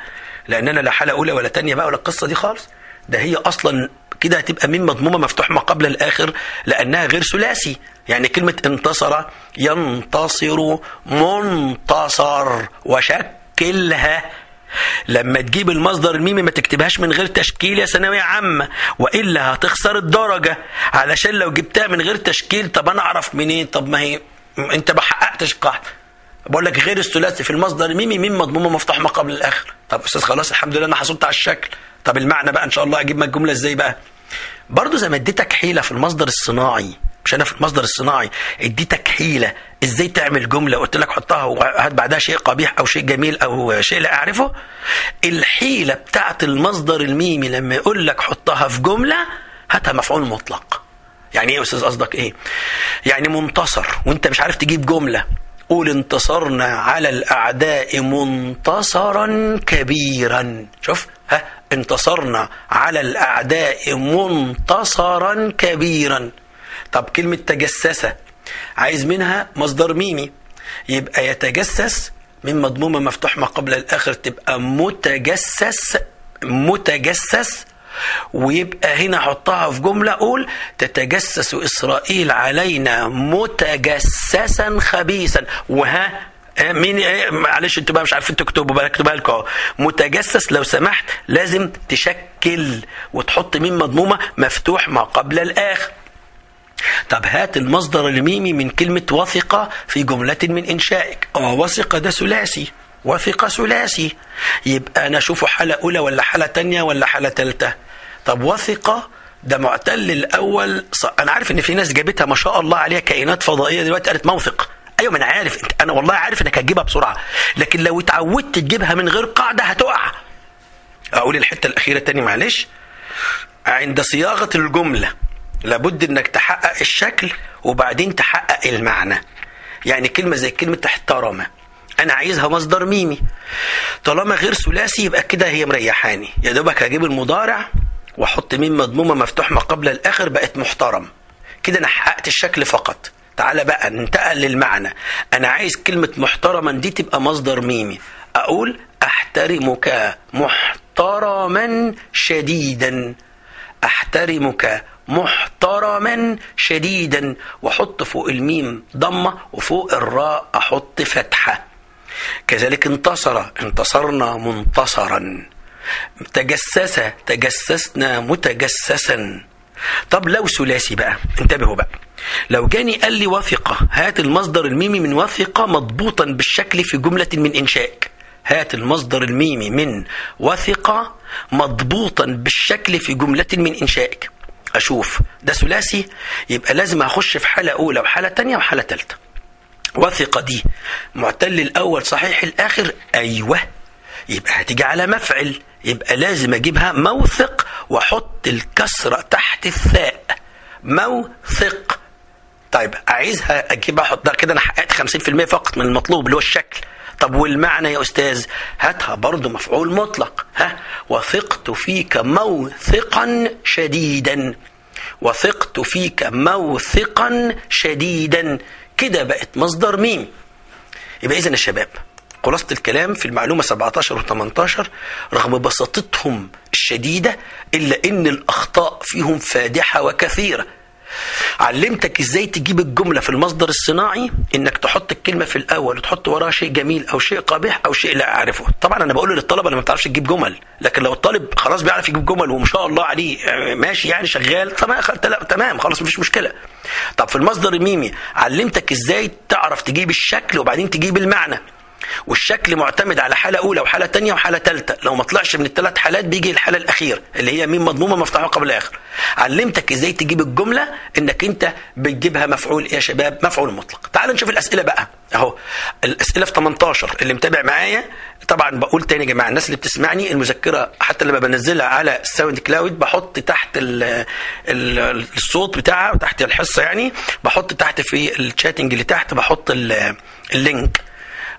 Speaker 1: لأن أنا لا حالة أولى ولا تانية بقى ولا القصة دي خالص. ده هي أصلا كده هتبقى من مضمومة مفتوح ما قبل الآخر لأنها غير ثلاثي. يعني كلمة انتصر ينتصر منتصر وشكلها لما تجيب المصدر الميمي ما تكتبهاش من غير تشكيل يا ثانوية عامة وإلا هتخسر الدرجة. علشان لو جبتها من غير تشكيل طب أنا أعرف منين؟ طب ما هي أنت ما حققتش قاعدة. بقول لك غير الثلاثي في المصدر الميمي ميم مضمومة مفتوح ما قبل الآخر. طب أستاذ خلاص الحمد لله أنا حصلت على الشكل. طب المعنى بقى إن شاء الله أجيب لك الجمله إزاي بقى؟ برضه زي ما اديتك حيلة في المصدر الصناعي مش أنا في المصدر الصناعي. اديتك حيلة. إزاي تعمل جملة؟ قلت لك حطها وهات بعدها شيء قبيح أو شيء جميل أو شيء لا أعرفه. الحيلة بتاعت المصدر الميمي لما يقول لك حطها في جملة هاتها مفعول مطلق. يعني إيه يا أستاذ؟ قصدك إيه؟ يعني منتصر. وأنت مش عارف تجيب جملة. قول انتصرنا على الأعداء منتصرا كبيرا. شوف ها؟ انتصرنا على الأعداء منتصرا كبيرا. طب كلمة تجسس عايز منها مصدر ميمي. يبقى يتجسس من مضمومة مفتوح ما قبل الآخر تبقى متجسس متجسس. ويبقى هنا حطها في جملة قول تتجسس إسرائيل علينا متجسسا خبيثا. وها مين معلش أنتوا بقى مش عارفين تكتبوا بقى اكتبها لكم اهو. متجسس لو سمحت لازم تشكل وتحط مين مضمومة مفتوح ما قبل الآخر. طب هات المصدر الميمي من كلمة وثق في جملة من إنشائك. آه وثق ده ثلاثي. وثق ثلاثي. يبقى أنا أشوفه حالة أولى ولا حالة تانية ولا حالة تالتة. طب وثق ده معتل الأول. أنا عارف إن في ناس جابتها ما شاء الله عليها كائنات فضائية دلوقتي قالت موثق. أيوه ما أنا عارف. انت أنا والله عارف إنك هتجيبها بسرعة. لكن لو اتعودت تجيبها من غير قاعدة هتقع. أقول الحتة الأخيرة تاني معلش. عند صياغة الجملة لابد إنك تحقق الشكل وبعدين تحقق المعنى. يعني كلمة زي كلمة احترم أنا عايزها مصدر ميمي. طالما غير ثلاثي يبقى كده هي مريحاني. يا دوبك هجيب المضارع وأحط ميم مضمومة مفتوح ما قبل الآخر بقت محترم. كده أنا حققت الشكل فقط. تعالى بقى ننتقل للمعنى. أنا عايز كلمة محترما دي تبقى مصدر ميمي. أقول أحترمك محترما شديدا. أحترمك محترما شديدا واحط فوق الميم ضمة وفوق الراء أحط فتحة. كذلك انتصر انتصرنا منتصرا. تجسس تجسسنا متجسسا. طب لو ثلاثي بقى انتبهوا بقى. لو جاني قال لي وثقة هات المصدر الميمي من وثقة مضبوطا بالشكل في جملة من إنشائك. هات المصدر الميمي من وثقة مضبوطا بالشكل في جملة من إنشائك. أشوف. ده ثلاثي. يبقى لازم أخش في حالة أولى وحالة تانية وحالة تالتة. وثقة دي. معتل الأول صحيح الآخر أيوه. يبقى هتيجي على مفعل. يبقى لازم أجيبها موثق وأحط الكسرة تحت الثاء. موثق. طيب عايزها أجيبها أحطها كده أنا حققت 50% فقط من المطلوب اللي هو الشكل. طب والمعنى يا أستاذ؟ هاتها برضو مفعول مطلق ها؟ وثقت فيك موثقا شديدا. وثقت فيك موثقا شديدا. كده بقت مصدر ميم. يبقى اذا يا شباب خلاصة الكلام في المعلومة 17 و 18 رغم بساطتهم الشديدة إلا إن الأخطاء فيهم فادحة وكثيرة. علمتك إزاي تجيب الجملة في المصدر الصناعي؟ انك تحط الكلمة في الأول وتحط وراها شيء جميل أو شيء قبيح أو شيء لا أعرفه. طبعا أنا بقول للطلبة اللي ما بتعرفش تجيب جمل لكن لو الطالب خلاص بيعرف يجيب جمل وما شاء الله عليه ماشي يعني شغال تمام تمام خلاص مفيش مشكلة. طب في المصدر الميمي علمتك إزاي تعرف تجيب الشكل وبعدين تجيب المعنى؟ والشكل معتمد على حالة أولى وحالة تانية وحالة تالتة. لو ما طلعش من الثلاث حالات بيجي الحالة الأخيرة اللي هي ميم مضمومة مفتوحة قبل الآخر. علمتك إزاي تجيب الجملة؟ إنك أنت بتجيبها مفعول إيه يا شباب؟ مفعول مطلق. تعال نشوف الأسئلة بقى. أهو. الأسئلة في 18 اللي متابع معايا طبعا بقول تاني يا جماعة الناس اللي بتسمعني المذكرة حتى لما بنزلها على الـ SoundCloud بحط تحت ال ال الصوت بتاعها وتحت الحصة يعني بحط تحت في ال chatting اللي تحت بحط ال link.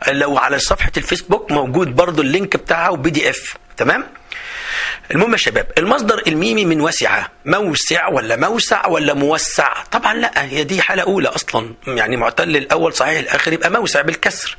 Speaker 1: لو على صفحة الفيسبوك موجود برضو ال link بتاعها و PDF. تمام؟ المهم يا شباب المصدر الميمي من وسع موسع ولا موسع ولا موسع؟ طبعا لا هي دي حالة أولى أصلا. يعني معتل الأول صحيح الآخر يبقى موسع بالكسر.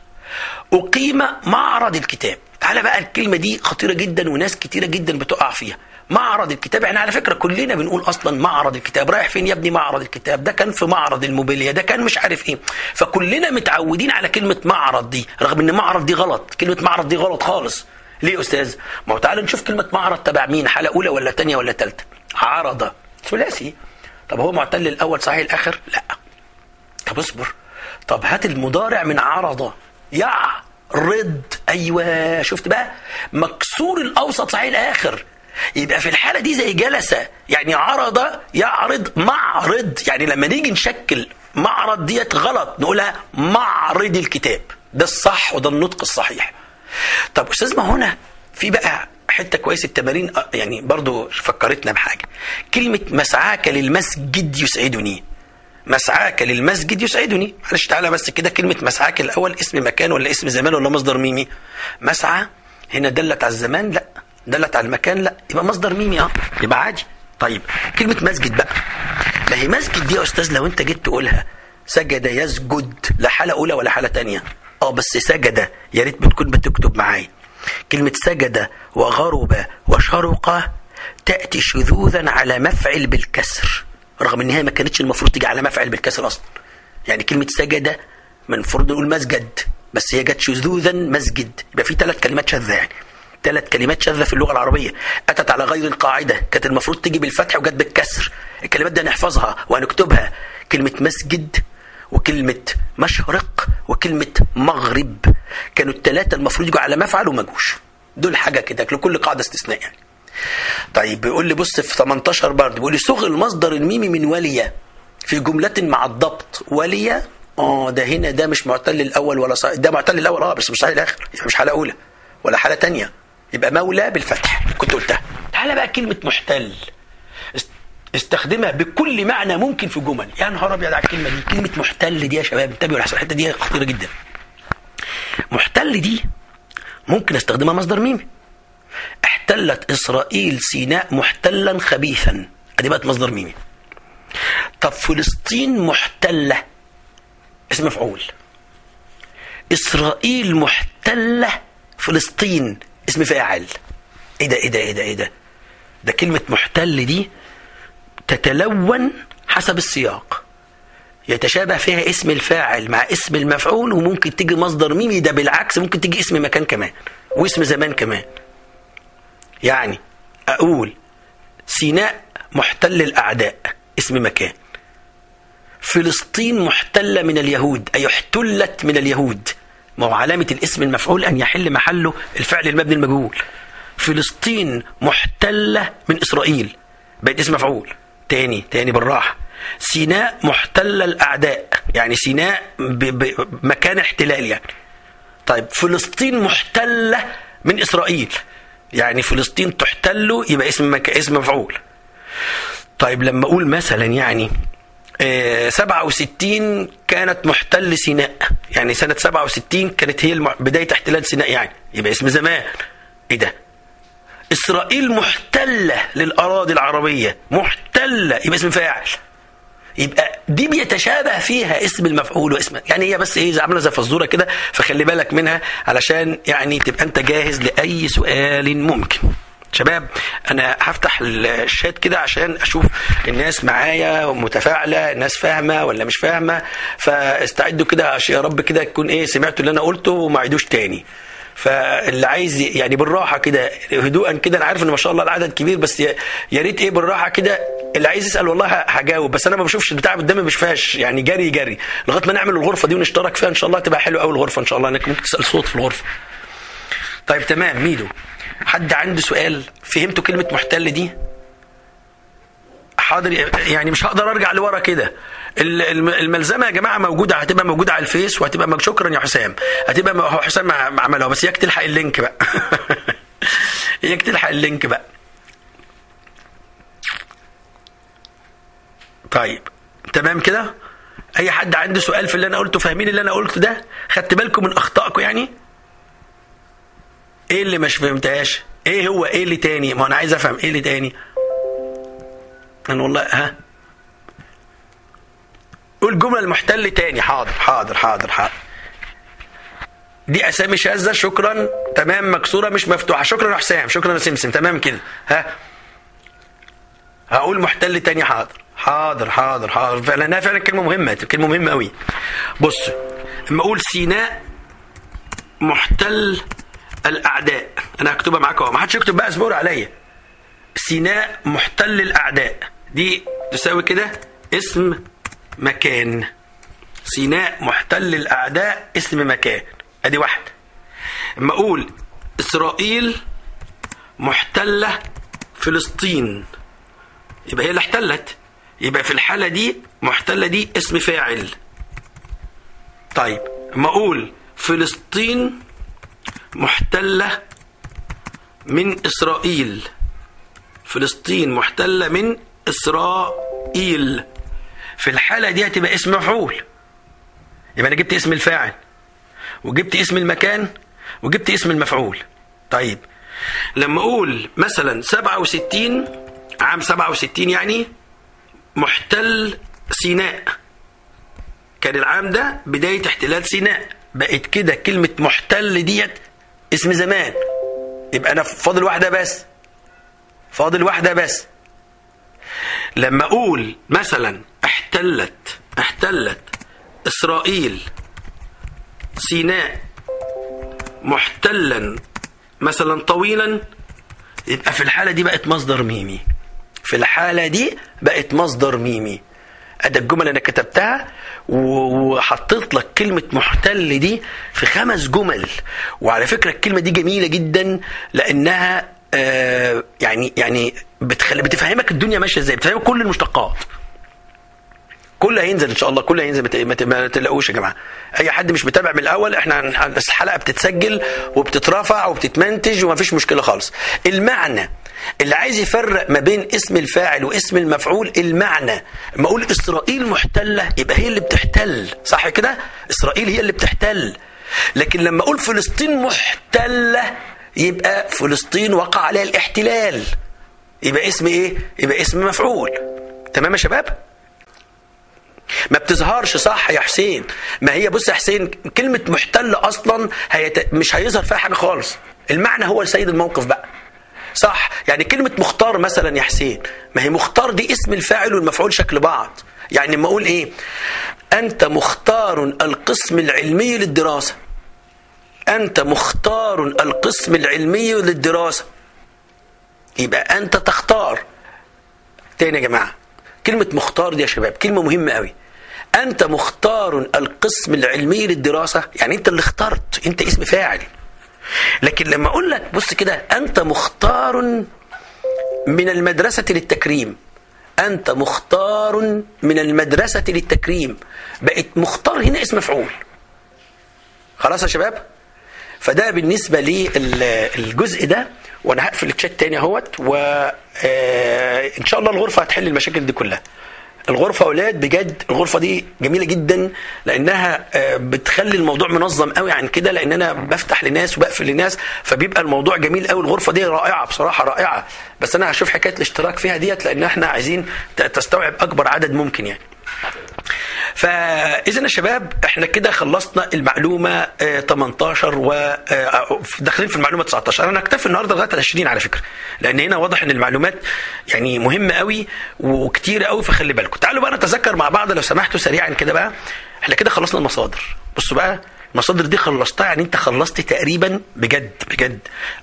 Speaker 1: أقيم معرض الكتاب. تعالى بقى الكلمة دي خطيرة جدا وناس كتيرة جدا بتقع فيها. معرض الكتاب. إحنا على فكرة كلنا بنقول أصلا معرض الكتاب. رايح فين يا ابني معرض الكتاب؟ ده كان في معرض الموبيليا ده كان مش عارف إيه. فكلنا متعودين على كلمة معرض دي رغم إن معرض دي غلط. كلمة معرض دي غلط خالص. ليه يا أستاذ؟ ما هو تعالى نشوف كلمة معرض تبع مين حاله أولى ولا ثانية ولا ثالثه عرض ثلاثي. طب هو معتل الأول صحيح الآخر؟ لا. طب اصبر. طب هات المضارع من عرض يعرض. أيوه. شفت بقى؟ مكسور الأوسط صحيح الآخر. يبقى في الحالة دي زي جلس يعني عرض يعرض معرض. يعني لما نيجي نشكل معرض ديت غلط نقولها معرض الكتاب. ده الصح وده النطق الصحيح. طب أستاذ ما هنا في بقى حتة كويس التمارين يعني برضو فكرتنا بحاجة. كلمة مسعاك للمسجد يسعدني. مسعاك للمسجد يسعدني. معلش تعالى بس كده كلمة مسعاك الأول اسم مكان ولا اسم زمان ولا مصدر ميمي. مسعى هنا دلت على الزمان لا. دلت على المكان لا يبقى مصدر ميمي آه يبقى عادي طيب كلمة مسجد بقى. ما هي مسجد دي يا أستاذ لو أنت جيت تقولها سجد يسجد لا حالة أولى ولا حالة تانية. آه بس سجد يا ريت بتكون بتكتب معايا. كلمة سجد وغرب وشرق تأتي شذوذا على مفعل بالكسر رغم إن هي ما كانتش المفروض تيجي على مفعل بالكسر أصلا. يعني كلمة سجد المفروض نقول مسجد بس هي جت شذوذا مسجد. يبقى في ثلاث كلمات شاذة يعني. ثلاث كلمات شاذة في اللغة العربية. أتت على غير القاعدة. كانت المفروض تيجي بالفتح وجت بالكسر. الكلمات دي هنحفظها وهنكتبها. كلمة مسجد وكلمة مشرق وكلمة مغرب. كانوا الثلاثة المفروض يجوا على مفعل وما جوش. دول حاجة كده لكل قاعدة استثناء يعني. طيب بيقول لي بص في 18 برضه. بيقول لي صغ المصدر الميمي من ولية في جملة مع الضبط. ولية؟ آه ده هنا ده مش معتل الأول ولا صحيح. ده معتل الأول آه بس مش صحيح الآخر. يعني مش حاله أولى ولا حاله تانية. يبقى مولى بالفتح. كنت قلتها. تعالى بقى كلمة محتل. استخدمها بكل معنى ممكن في جمل. يا نهار أبيض على الكلمة دي. كلمة محتل دي يا شباب. انتبهوا لحسن الحتة دي خطيرة جدا. محتل دي ممكن أستخدمها مصدر ميمي احتلت إسرائيل سيناء محتلا خبيثا. أدي بقت مصدر ميمي طب فلسطين محتلة. اسم مفعول. إسرائيل محتلة فلسطين. اسم فاعل. إيه ده إيه ده إيه ده إيه ده؟ ده كلمة محتل دي تتلون حسب السياق. يتشابه فيها اسم الفاعل مع اسم المفعول وممكن تيجي مصدر ميمي ده بالعكس ممكن تيجي اسم مكان كمان واسم زمان كمان. يعني أقول سيناء محتل الأعداء اسم مكان. فلسطين محتلة من اليهود أي احتلت من اليهود. ما هو علامة الاسم المفعول أن يحل محله الفعل المبني المجهول. فلسطين محتلة من إسرائيل. بقت اسم مفعول. تاني تاني بالراحة. سيناء محتلة الأعداء. يعني سيناء بمكان احتلال يعني. طيب فلسطين محتلة من إسرائيل. يعني فلسطين تحتل يبقى اسم مك... اسم مفعول. طيب لما أقول مثلا يعني 67 كانت محتل سيناء. يعني سنة 67 كانت هي. بداية احتلال سيناء يعني. يبقى اسم زمان. إيه ده؟ إسرائيل محتلة للأراضي العربية. محتلة. يبقى اسم فاعل. يبقى دي بيتشابه فيها اسم المفعول واسم. يعني هي بس إيه عاملة زي فزورة كده. فخلي بالك منها علشان يعني تبقى أنت جاهز لأي سؤال ممكن. شباب أنا هفتح الشات كده عشان أشوف الناس معايا متفاعلة الناس فاهمة ولا مش فاهمة. فاستعدوا كده يا رب كده تكون إيه سمعتوا اللي أنا قلته وما عيدوش تاني. فاللي عايز يعني بالراحة كده هدوءا كده أنا عارف إن ما شاء الله العدد كبير بس يا ريت إيه بالراحة كده. اللي عايز يسأل والله هجاوب بس أنا ما بشوفش البتاع قدامي مش فيهاش يعني جري جري لغاية ما نعمل الغرفة دي ونشترك فيها إن شاء الله تبقى حلوة قوي الغرفة إن شاء الله إنك ممكن تسأل صوت في الغرفة. طيب تمام ميدو. حد عنده سؤال فهمتوا كلمة معتل دي؟ حاضر يعني مش هقدر أرجع لورا كده. الملزمة يا جماعة موجودة هتبقى موجودة على الفيس وهتبقى شكرا يا حسام. هتبقى هو حسام عملها بس اياك تلحق ال link بقى. <laughs> اياك تلحق ال link بقى. طيب تمام كده؟ أي حد عنده سؤال في اللي أنا قلته فاهمين اللي أنا قلته ده؟ خدت بالكم من أخطائكم يعني؟ إيه اللي مش فهمتهاش؟ إيه هو؟ إيه اللي تاني؟ ما أنا عايز افهم إيه اللي تاني. أنا والله ها؟ قول جملة المحتل تاني. حاضر حاضر حاضر حاضر. دي أسامي شاذة شكرا. تمام مكسورة مش مفتوحة. شكرا يا حسام شكرا يا سمسم. تمام كده. ها؟ هقول محتل تاني. حاضر حاضر حاضر حاضر. فعلا فعلا كلمة مهمة كلمة مهمة قوي بص لما أقول سيناء محتل الأعداء. أنا هكتبها معاك أهو. ما حدش يكتب بقى اصبروا عليا. سيناء محتل الأعداء. دي تساوي كده اسم مكان. سيناء محتل الأعداء اسم مكان. أدي واحد. أما أقول إسرائيل محتلة فلسطين. يبقى هي اللي احتلت. يبقى في الحالة دي محتلة دي اسم فاعل. طيب أما أقول فلسطين محتلة من إسرائيل. فلسطين محتلة من إسرائيل. في الحالة دي هتبقى اسم مفعول. يبقى أنا جبت اسم الفاعل وجبت اسم المكان وجبت اسم المفعول. طيب لما أقول مثلا 67 عام 67 يعني محتل سيناء. كان العام ده بداية احتلال سيناء. بقت كده كلمة محتل ديت اسم زمان. يبقى أنا فاضل واحدة بس. فاضل واحدة بس. لما أقول مثلا احتلت احتلت إسرائيل سيناء محتلا مثلا طويلا يبقى في الحالة دي بقت مصدر ميمي. في الحالة دي بقت مصدر ميمي. ادي الجمل أنا كتبتها وحطيت لك كلمة محتل دي في خمس جمل. وعلى فكرة الكلمة دي جميلة جدا لأنها آه يعني يعني بتخلي بتفهمك الدنيا ماشية إزاي بتفهمك كل المشتقات. كل هينزل إن شاء الله كل هينزل ما تلاقوش يا جماعة. أي حد مش متابع من الأول إحنا الحلقة بتتسجل وبتترفع وبتتمنتج وما فيش مشكلة خالص. المعنى اللي عايز يفرق ما بين اسم الفاعل واسم المفعول المعنى. لما أقول إسرائيل محتلة يبقى هي اللي بتحتل. صح كده؟ إسرائيل هي اللي بتحتل. لكن لما أقول فلسطين محتلة يبقى فلسطين وقع عليها الاحتلال. يبقى اسم إيه؟ يبقى اسم مفعول. تمام يا شباب؟ ما بتظهرش صح يا حسين. ما هي بص يا حسين كلمة محتل أصلا هي مش هيظهر فيها حاجة خالص. المعنى هو سيد الموقف بقى. صح؟ يعني كلمة مختار مثلا يا حسين ما هي مختار دي اسم الفاعل والمفعول شكل بعض. يعني لما أقول إيه؟ أنت مختار القسم العلمي للدراسة. أنت مختار القسم العلمي للدراسة. يبقى أنت تختار. تاني يا جماعة كلمة مختار دي يا شباب كلمة مهمة قوي أنت مختار القسم العلمي للدراسة؟ يعني أنت اللي اخترت أنت اسم فاعل. لكن لما أقول لك بص كده أنت مختار من المدرسة للتكريم. أنت مختار من المدرسة للتكريم. بقت مختار هنا اسم مفعول. خلاص يا شباب؟ فده بالنسبة للجزء ده وأنا هقفل الشات تاني أهوت وان شاء الله الغرفة هتحل المشاكل دي كلها. الغرفة أولاد بجد الغرفة دي جميلة جدا لأنها بتخلي الموضوع منظم قوي عن كده لأن أنا بفتح لناس وبقفل لناس فبيبقى الموضوع جميل قوي. الغرفة دي رائعة بصراحة رائعة. بس أنا هشوف حكاية الاشتراك فيها ديت لأن إحنا عايزين تستوعب أكبر عدد ممكن يعني. فاذا يا شباب إحنا كده خلصنا المعلومة 18 و داخلين في المعلومة 19 أنا هكتفي النهارده لغاية 20 على فكرة لأن هنا واضح إن المعلومات يعني مهمة قوي وكتيره قوي فخلي بالكم. تعالوا بقى نتذكر مع بعض لو سمحتوا سريعا كده بقى. إحنا كده خلصنا المصادر. بصوا بقى المصادر دي خلصتها يعني أنت خلصت تقريبا بجد بجد.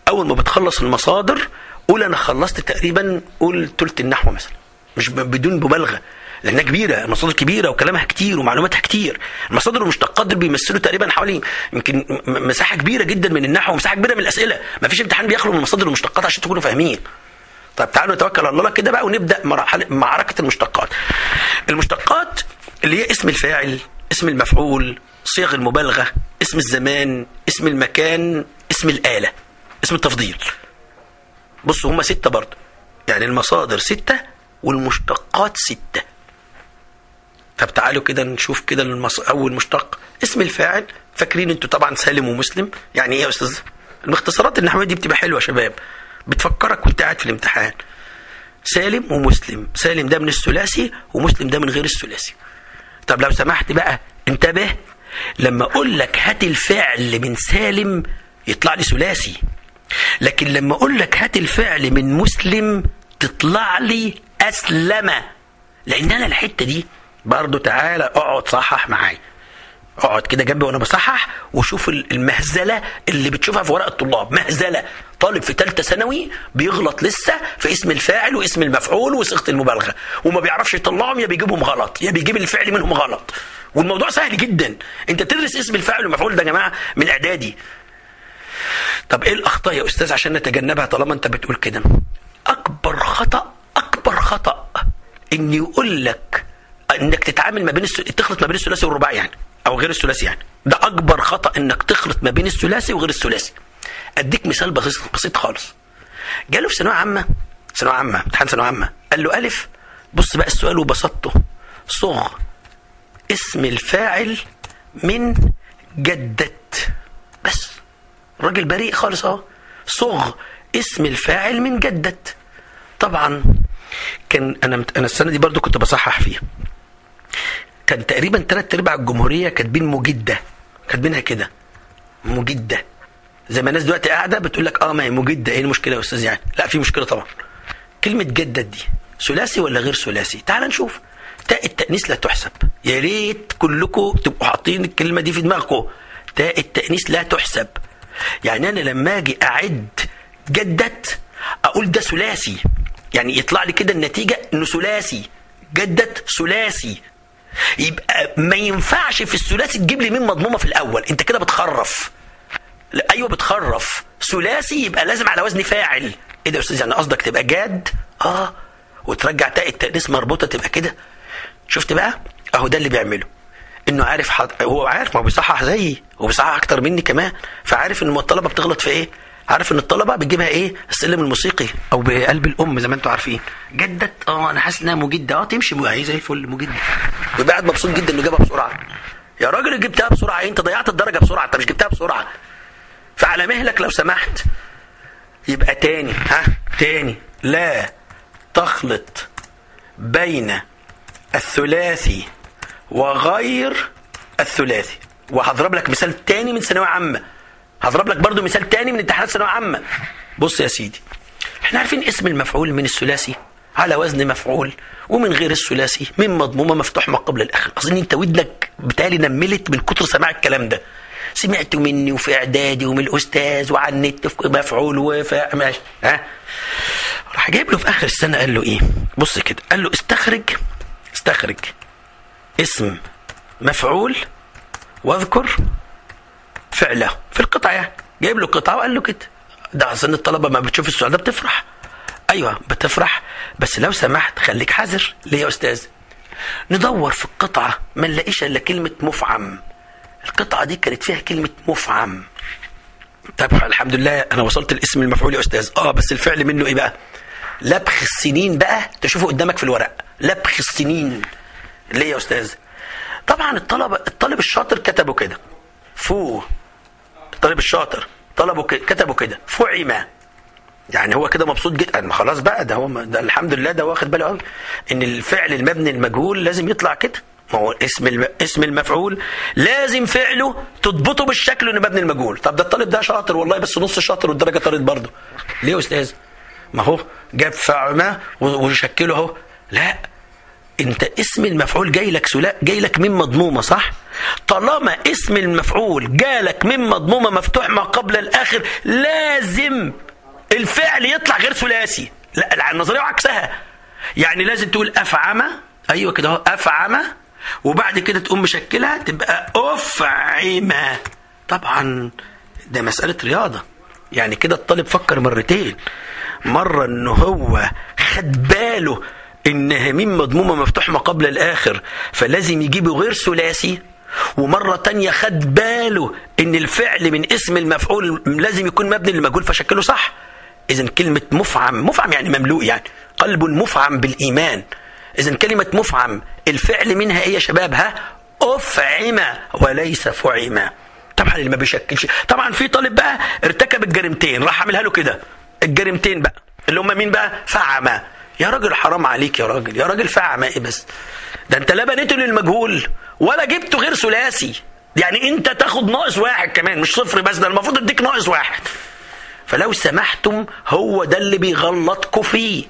Speaker 1: أول ما بتخلص المصادر قول أنا خلصت تقريبا قول ثلث النحو مثلا مش بدون مبالغة. لأنها كبيرة المصادر كبيرة وكلامها كتير ومعلوماتها كتير. المصادر والمشتقات دول بيمثلوا تقريبا حوالي يمكن مساحة كبيرة جدا من النحو ومساحة كبيرة من الأسئلة. ما فيش امتحان بيخلو من المصادر والمشتقات عشان تكونوا فاهمين. طيب تعالوا نتوكل على الله كده بقى ونبدأ مرحله معركة المشتقات. المشتقات اللي هي اسم الفاعل اسم المفعول صيغ المبالغة اسم الزمان اسم المكان اسم الآلة اسم التفضيل. بصوا هم ستة برضه. يعني المصادر ستة والمشتقات ستة. طب تعالوا كده نشوف كده المص... أول مشتق. اسم الفاعل فاكرين أنتوا طبعا سالم ومسلم. يعني إيه يا أستاذ؟ المختصرات النحويه دي بتبقى حلوة يا شباب. بتفكرك وأنت قاعد في الامتحان. سالم ومسلم. سالم ده من الثلاثي ومسلم ده من غير الثلاثي. طب لو سمحت بقى انتبه. لما أقول لك هات الفعل من سالم يطلع لي ثلاثي. لكن لما أقول لك هات الفعل من مسلم تطلع لي أسلم. لأن أنا الحتة دي برضه تعالى اقعد صحح معايا. اقعد كده جنبي وأنا بصحح وشوف المهزلة اللي بتشوفها في ورق الطلاب. مهزلة. طالب في ثالثه ثانوي بيغلط لسه في اسم الفاعل واسم المفعول وصيغة المبالغة. وما بيعرفش يطلعهم يا بيجيبهم غلط. يا بيجيب الفعل منهم غلط. والموضوع سهل جدا. انت تدرس اسم الفاعل والمفعول ده يا جماعة من اعدادي. طب إيه الاخطاء يا أستاذ عشان نتجنبها طالما انت بتقول كده؟ أكبر خطأ أكبر خطأ إن يقول لك انك تتعامل ما بين الس... تخلط ما بين الثلاثي والرباعي يعني أو غير الثلاثي يعني. ده أكبر خطأ إنك تخلط ما بين الثلاثي وغير الثلاثي. أديك مثال بسيط بسيط خالص. جاله في ثانوية عامة ثانوية عامة امتحان ثانوية عامة قال له ألف بص بقى السؤال وبسطته. صغ اسم الفاعل من جدت. بس. الراجل بريء خالص أهو. صغ اسم الفاعل من جدت. طبعا كان أنا أنا السنة دي برضو كنت بصحح فيها. كان تقريبا ثلاث أرباع الجمهورية كاتبين مجده كاتبينها كده مجده زي ما الناس دلوقتي قاعدة بتقول لك آه ما هي مجده إيه المشكلة يا أستاذ يعني؟ لا في مشكلة طبعا. كلمة جدت دي ثلاثي ولا غير ثلاثي؟ تعال نشوف. تاء التأنيث لا تحسب. يا ريت كلكم تبقوا حاطين الكلمة دي في دماغكم. تاء التأنيث لا تحسب. يعني أنا لما أجي أعد جدت أقول ده ثلاثي. يعني يطلع لي كده النتيجة إنه ثلاثي. جدت ثلاثي. يبقى ما ينفعش في الثلاثي تجيب لي مين مضمومة في الأول. انت كده بتخرف. لا أيوه بتخرف. ثلاثي يبقى لازم على وزن فاعل. إيه ده يا أستاذ؟ يعني قصدك تبقى جاد؟ آه. وترجع تاء التانيث مربوطة تبقى كده؟ شفت بقى؟ أهو ده اللي بيعمله. إنه عارف حد... هو عارف ما هو بيصحح زيي. وبيصحح أكتر مني كمان. فعارف إن الطلبه بتغلط في إيه؟ عارف ان الطلبة بتجيبها إيه؟ السلم الموسيقي أو بقلب الام زي ما أنتم عارفين. جدت؟ آه أنا حاسس انها مجدة. آه تمشي. اهي زي الفل مجدة. ويبقى قاعد مبسوط جدا انه جابها بسرعة. يا راجل جبتها بسرعة انت ضيعت الدرجة بسرعة. انت مش جبتها بسرعة. فعلى مهلك لو سمحت. يبقى تاني. ها؟ تاني. لا تخلط بين الثلاثي وغير الثلاثي. وهضرب لك مثال تاني من ثانوية عامة. هضرب لك برضو مثال تاني من امتحانات ثانويه عامه بص يا سيدي إحنا عارفين اسم المفعول من الثلاثي على وزن مفعول ومن غير الثلاثي من مضمومة مفتوح ما قبل الآخر. أظن أنت ودنك بالتالي نملت من كتر سماع الكلام ده. سمعته مني وفي إعدادي ومن الأستاذ وعلى النت مفعول وفي ماشي. ها؟ راح جايب له في آخر السنة قال له إيه؟ بص كده قال له استخرج استخرج اسم مفعول واذكر فعله في القطعه يعني جايب له قطعه وقال له كده. ده اصل الطلبة ما بتشوف السؤال ده بتفرح. أيوه بتفرح. بس لو سمحت خليك حذر ليه يا أستاذ. ندور في القطعة ما نلاقيش إلا كلمة مفعم. القطعة دي كانت فيها كلمة مفعم. طب الحمد لله أنا وصلت الاسم المفعول يا أستاذ. آه بس الفعل منه إيه بقى؟ لبخ السنين بقى تشوفه قدامك في الورق. لبخ السنين. ليه يا أستاذ؟ طبعا الطلبه الطالب الشاطر كتبوا كده. فو الطالب الشاطر طلبوا كتبوا كده فعم يعني هو كده مبسوط جدا. خلاص بقى ده هو ده الحمد لله ده واخد باله قوي إن الفعل المبني المجهول لازم يطلع كده. ما هو اسم. اسم المفعول لازم فعله تضبطه بالشكل إنه مبني المجهول. طب ده الطالب ده شاطر والله بس نص شاطر والدرجة طارت برضه. ليه يا أستاذ؟ ما هو جاب فعمه وشكله أهو. لا. انت اسم المفعول جاي لك سلا جاي لك من مضمومة صح؟ طالما اسم المفعول جالك من مضمومة مفتوح ما قبل الآخر لازم الفعل يطلع غير ثلاثي. لا النظرية عكسها. يعني لازم تقول أفعم أيوه كده أهو أفعم وبعد كده تقوم مشكلها تبقى أفعم. طبعا ده مسألة رياضة. يعني كده الطالب فكر مرتين. مرة إن هو خد باله ان ميم مضمومة مفتوح ما قبل الآخر فلازم يجيبه غير ثلاثي. ومرة تانية خد باله إن الفعل من اسم المفعول لازم يكون مبني للمجهول فشكله صح. اذا كلمة مفعم مفعم يعني مملوء يعني. قلب مفعم بالإيمان. اذا كلمة مفعم الفعل منها إيه يا شباب؟ ها؟ أفعم وليس فعم. طبعا اللي ما بيشكلش. طبعا في طالب بقى ارتكب الجريمتين راح عاملها له كده. الجريمتين بقى. اللي هم مين بقى؟ فعمه يا راجل حرام عليك يا راجل يا راجل فعم إيه بس. ده انت لا بنيته للمجهول ولا جبته غير ثلاثي. يعني انت تاخد ناقص واحد كمان مش صفر بس ده المفروض اديك ناقص واحد. فلو سمحتم هو ده اللي بيغلطكم فيه.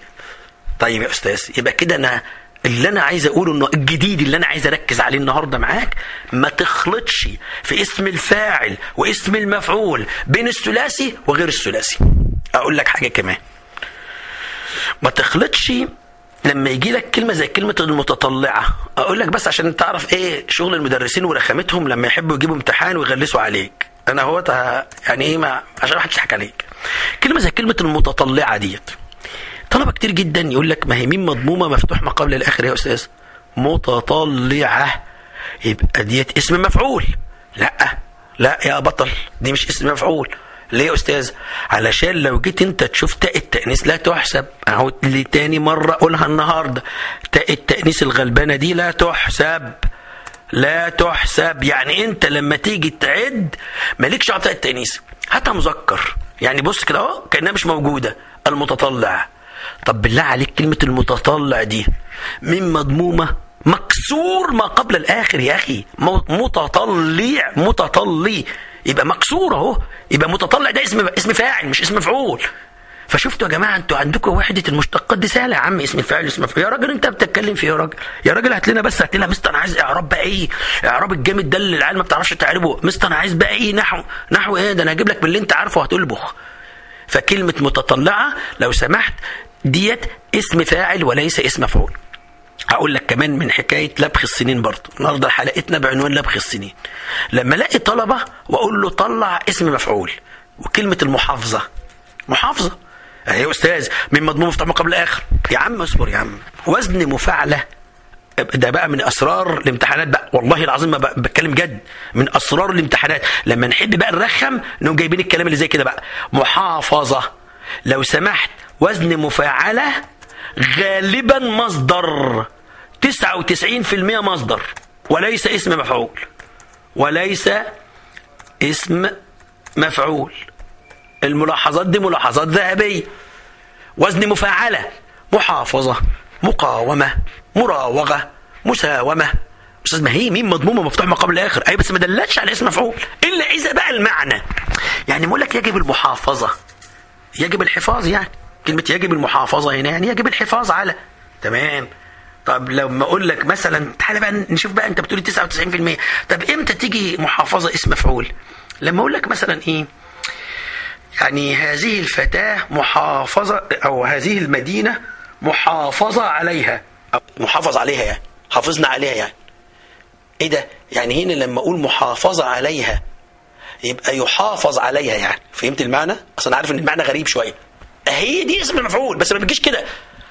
Speaker 1: طيب يا أستاذ يبقى كده أنا اللي أنا عايز أقوله إنه الجديد اللي أنا عايز أركز عليه النهارده معاك ما تخلطش في اسم الفاعل واسم المفعول بين الثلاثي وغير الثلاثي. أقول لك حاجة كمان. ما تخلطش لما يجي لك كلمة زي كلمة المتطلعة. أقول لك بس عشان تعرف إيه شغل المدرسين ورخامتهم لما يحبوا يجيبوا امتحان ويغلسوا عليك. أنا هو يعني إيه ما عشان ما حدش يضحك عليك. كلمة زي كلمة المتطلعة ديت طلبه كتير جدا. يقول لك ما هي مين مضمومة مفتوح ما قبل الآخر. يا أستاذ متطلعة. يبقى ديت اسم مفعول. لأ لأ يا بطل دي مش اسم مفعول. ليه يا أستاذ؟ علشان لو جيت أنت تشوف تاء التأنيث لا تحسب. أهو لتاني مرة أقولها النهارده. تاء التأنيث الغلبانة دي لا تحسب. لا تحسب. يعني أنت لما تيجي تعد مالكش على تاء التأنيث. هاتها مذكر. يعني بص كده أهو كأنها مش موجودة. المتطلع. طب بالله عليك كلمة المتطلع دي. من مضمومة. مكسور ما قبل الآخر يا أخي. متطلع. متطلي يبقى مكسور أهو. يبقى متطلع ده اسم اسم فاعل مش اسم مفعول. فشفتوا يا جماعة أنتوا عندكم وحدة المشتقات دي سهلة يا عم اسم الفاعل اسم مفعول. يا راجل انت بتتكلم في يا راجل؟ يا راجل هات لنا بس هات لنا مستر أنا عايز إعراب بقى إيه؟ إعراب الجامد ده اللي العيال ما بتعرفش تعربه. مستر أنا عايز بقى إيه؟ نحو نحو إيه؟ ده أنا هجيب لك من اللي أنت عارفه هتلبخ فكلمة متطلعة لو سمحت ديت اسم فاعل وليس اسم مفعول. هقول لك كمان من حكاية لبخ السنين برضه. النهارده حلقتنا بعنوان لبخ السنين. لما ألاقي طلبة وأقول له طلع اسم مفعول وكلمة المحافظة. محافظة؟ يا أستاذ من مضمون مفتاح قبل الآخر. يا عم اصبر يا عم. وزن مفاعلة ده بقى من أسرار الامتحانات بقى. والله العظيم ما بتكلم جد. من أسرار الامتحانات. لما نحب بقى نرخم نقوم جايبين الكلام اللي زي كده بقى. محافظة. لو سمحت وزن مفاعلة غالبا مصدر 99% مصدر وليس اسم مفعول وليس اسم مفعول. الملاحظات دي ملاحظات ذهبية وزن مفاعلة محافظة مقاومة مراوغة مساومة. أستاذ ما هي ميم مضمومة مفتوح ما قبل الآخر أي بس ما دلتش على اسم مفعول إلا إذا بقى المعنى. يعني بقول لك يجب المحافظة يجب الحفاظ يعني. كلمة يجب المحافظة هنا يعني يجب الحفاظ على. تمام. طب لما أقول لك مثلا تعالى بقى نشوف بقى أنت بتقولي 99% طب إمتى تيجي محافظة اسم مفعول؟ لما أقول لك مثلا إيه؟ يعني هذه الفتاة محافظة أو هذه المدينة محافظة عليها. محافظ عليها يعني. حافظنا عليها يعني. إيه ده؟ يعني هنا لما أقول محافظة عليها يبقى يحافظ عليها يعني. فهمت المعنى؟ أصلا عارف إن المعنى غريب شوية. هي دي اسم المفعول بس ما بيجيش كده.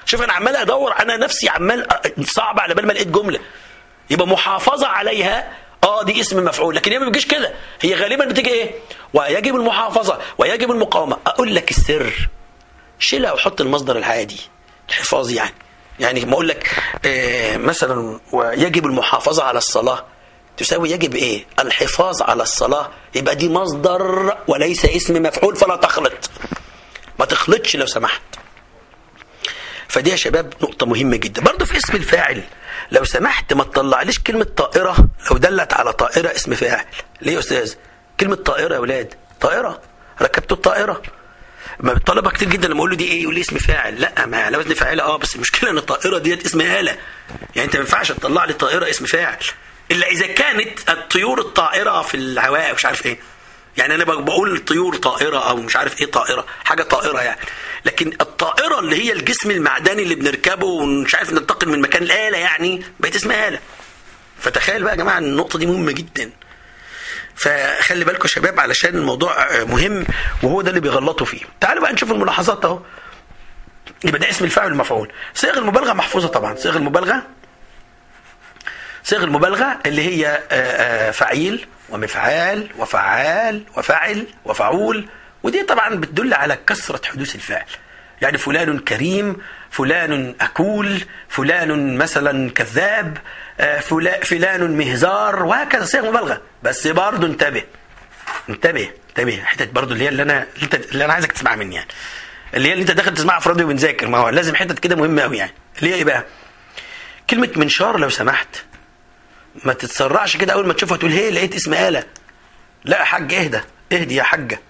Speaker 1: شوف أنا عمال أدور أنا نفسي عمال صعب على بال ما لقيت جملة. يبقى محافظة عليها آه دي اسم مفعول لكن هي ما بتجيش كده. هي غالبا بتيجي إيه؟ ويجب المحافظة ويجب المقاومة. أقول لك السر. شيلها وحط المصدر العادي الحفاظ يعني. يعني ما أقول لك آه مثلا ويجب المحافظة على الصلاة. تساوي يجب إيه؟ الحفاظ على الصلاة. يبقى دي مصدر وليس اسم مفعول فلا تخلط. ما تخلطش لو سمحت. فدي يا شباب نقطة مهمة جدا. برضه في اسم الفاعل. لو سمحت ما تطلعليش كلمة طائرة. لو دلت على طائرة اسم فاعل. ليه يا أستاذ؟ كلمة طائرة يا ولاد. طائرة. ركبت الطائرة. ما الطلبة كتير جدا لما أقول له دي إيه يقول لي اسم فاعل. لأ ما على وزن فاعل آه بس المشكلة إن الطائرة ديت اسم آلة. يعني أنت ما ينفعش تطلع لي طائرة اسم فاعل. إلا إذا كانت الطيور الطائرة في الهواء مش عارف إيه. يعني أنا بقول الطيور طائرة أو مش عارف إيه طائرة حاجة طائرة يعني. لكن الطائرة اللي هي الجسم المعدني اللي بنركبه ومش عارف ننتقل من مكان الاله يعني بقت اسمها آلة. فتخيل بقى يا جماعة النقطة دي مهمة جدا. فخلي بالكم يا شباب علشان الموضوع مهم وهو ده اللي بيغلطوا فيه. تعالوا بقى نشوف الملاحظات أهو. يبقى ده اسم الفاعل المفعول صيغ المبالغة محفوظة طبعا. صيغ المبالغة صيغ المبالغة اللي هي فعيل ومفعال وفعال وفعل وفعول ودي طبعا بتدل على كثرة حدوث الفعل. يعني فلان كريم فلان أكول فلان مثلا كذاب فلان مهزار وهكذا صيغ مبالغة. بس برضه انتبه انتبه انتبه. حتة برضه اللي هي اللي أنا اللي, أنا عايزك تسمعها مني يعني. اللي هي اللي أنت داخل تسمعها في راديو بنذاكر ما هو لازم حتت كده مهمه قوي يعني. اللي هي إيه بقى؟ كلمة منشار لو سمحت. ما تتسرعش كده أول ما تشوفها تقول هي لقيت اسم آلة. لا يا حاج اهدى اهدي يا حاجة.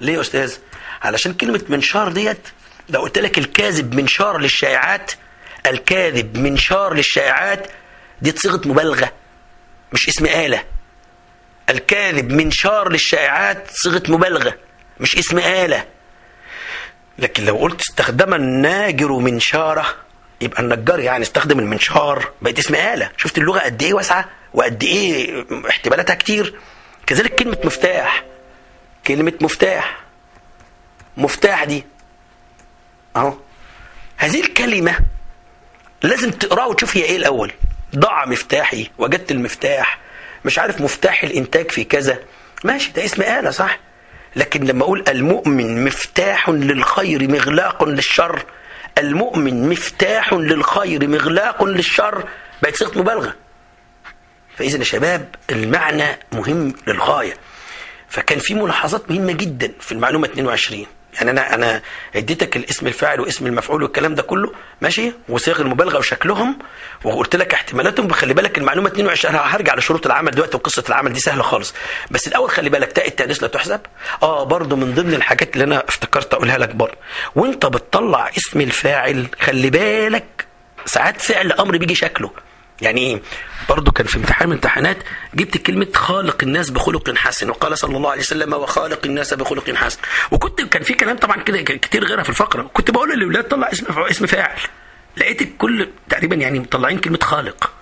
Speaker 1: ليه يا أستاذ؟ علشان كلمة منشار ديت لو قلت لك الكاذب منشار للشائعات الكاذب منشار للشائعات دي صيغة مبالغة مش اسم آلة. الكاذب منشار للشائعات صيغة مبالغة مش اسم آلة. لكن لو قلت استخدم الناجر منشاره يبقى النجار يعني استخدم المنشار بقت اسم آلة. شفت اللغة قد إيه واسعة وقد إيه احتمالاتها كتير. كذلك كلمة مفتاح. كلمة مفتاح. مفتاح دي. أهو. هذه الكلمة لازم تقرأها وتشوف هي إيه الأول. ضاع مفتاحي. وجدت المفتاح. مش عارف مفتاح الإنتاج في كذا. ماشي ده اسم آلة صح؟ لكن لما أقول المؤمن مفتاح للخير مغلاق للشر المؤمن مفتاح للخير مغلاق للشر بقت صيغة مبالغة. فاذا يا شباب المعنى مهم للغاية. فكان في ملاحظات مهمة جدا في المعلومة 22 يعني أنا أنا اديتك الاسم الفاعل واسم المفعول والكلام ده كله ماشي؟ وصيغ المبالغة وشكلهم وقلت لك احتمالاتهم بخلي بالك المعلومة 22 أنا هرجع لشروط العمل دلوقتي وقصة العمل دي سهلة خالص. بس الأول خلي بالك تاء التانيث لا تحسب؟ آه برضه من ضمن الحاجات اللي أنا افتكرت أقولها لك برضه وأنت بتطلع اسم الفاعل خلي بالك ساعات فعل أمر بيجي شكله. يعني إيه برضه كان في امتحان من امتحانات جبت كلمة خالق الناس بخلق حسن وقال صلى الله عليه وسلم وخالق الناس بخلق حسن وكنت كان في كلام طبعا كده كتير غيرها في الفقرة. كنت بقول للاولاد طلع اسم اسم فاعل. لقيت الكل تقريبا يعني مطلعين كلمة خالق.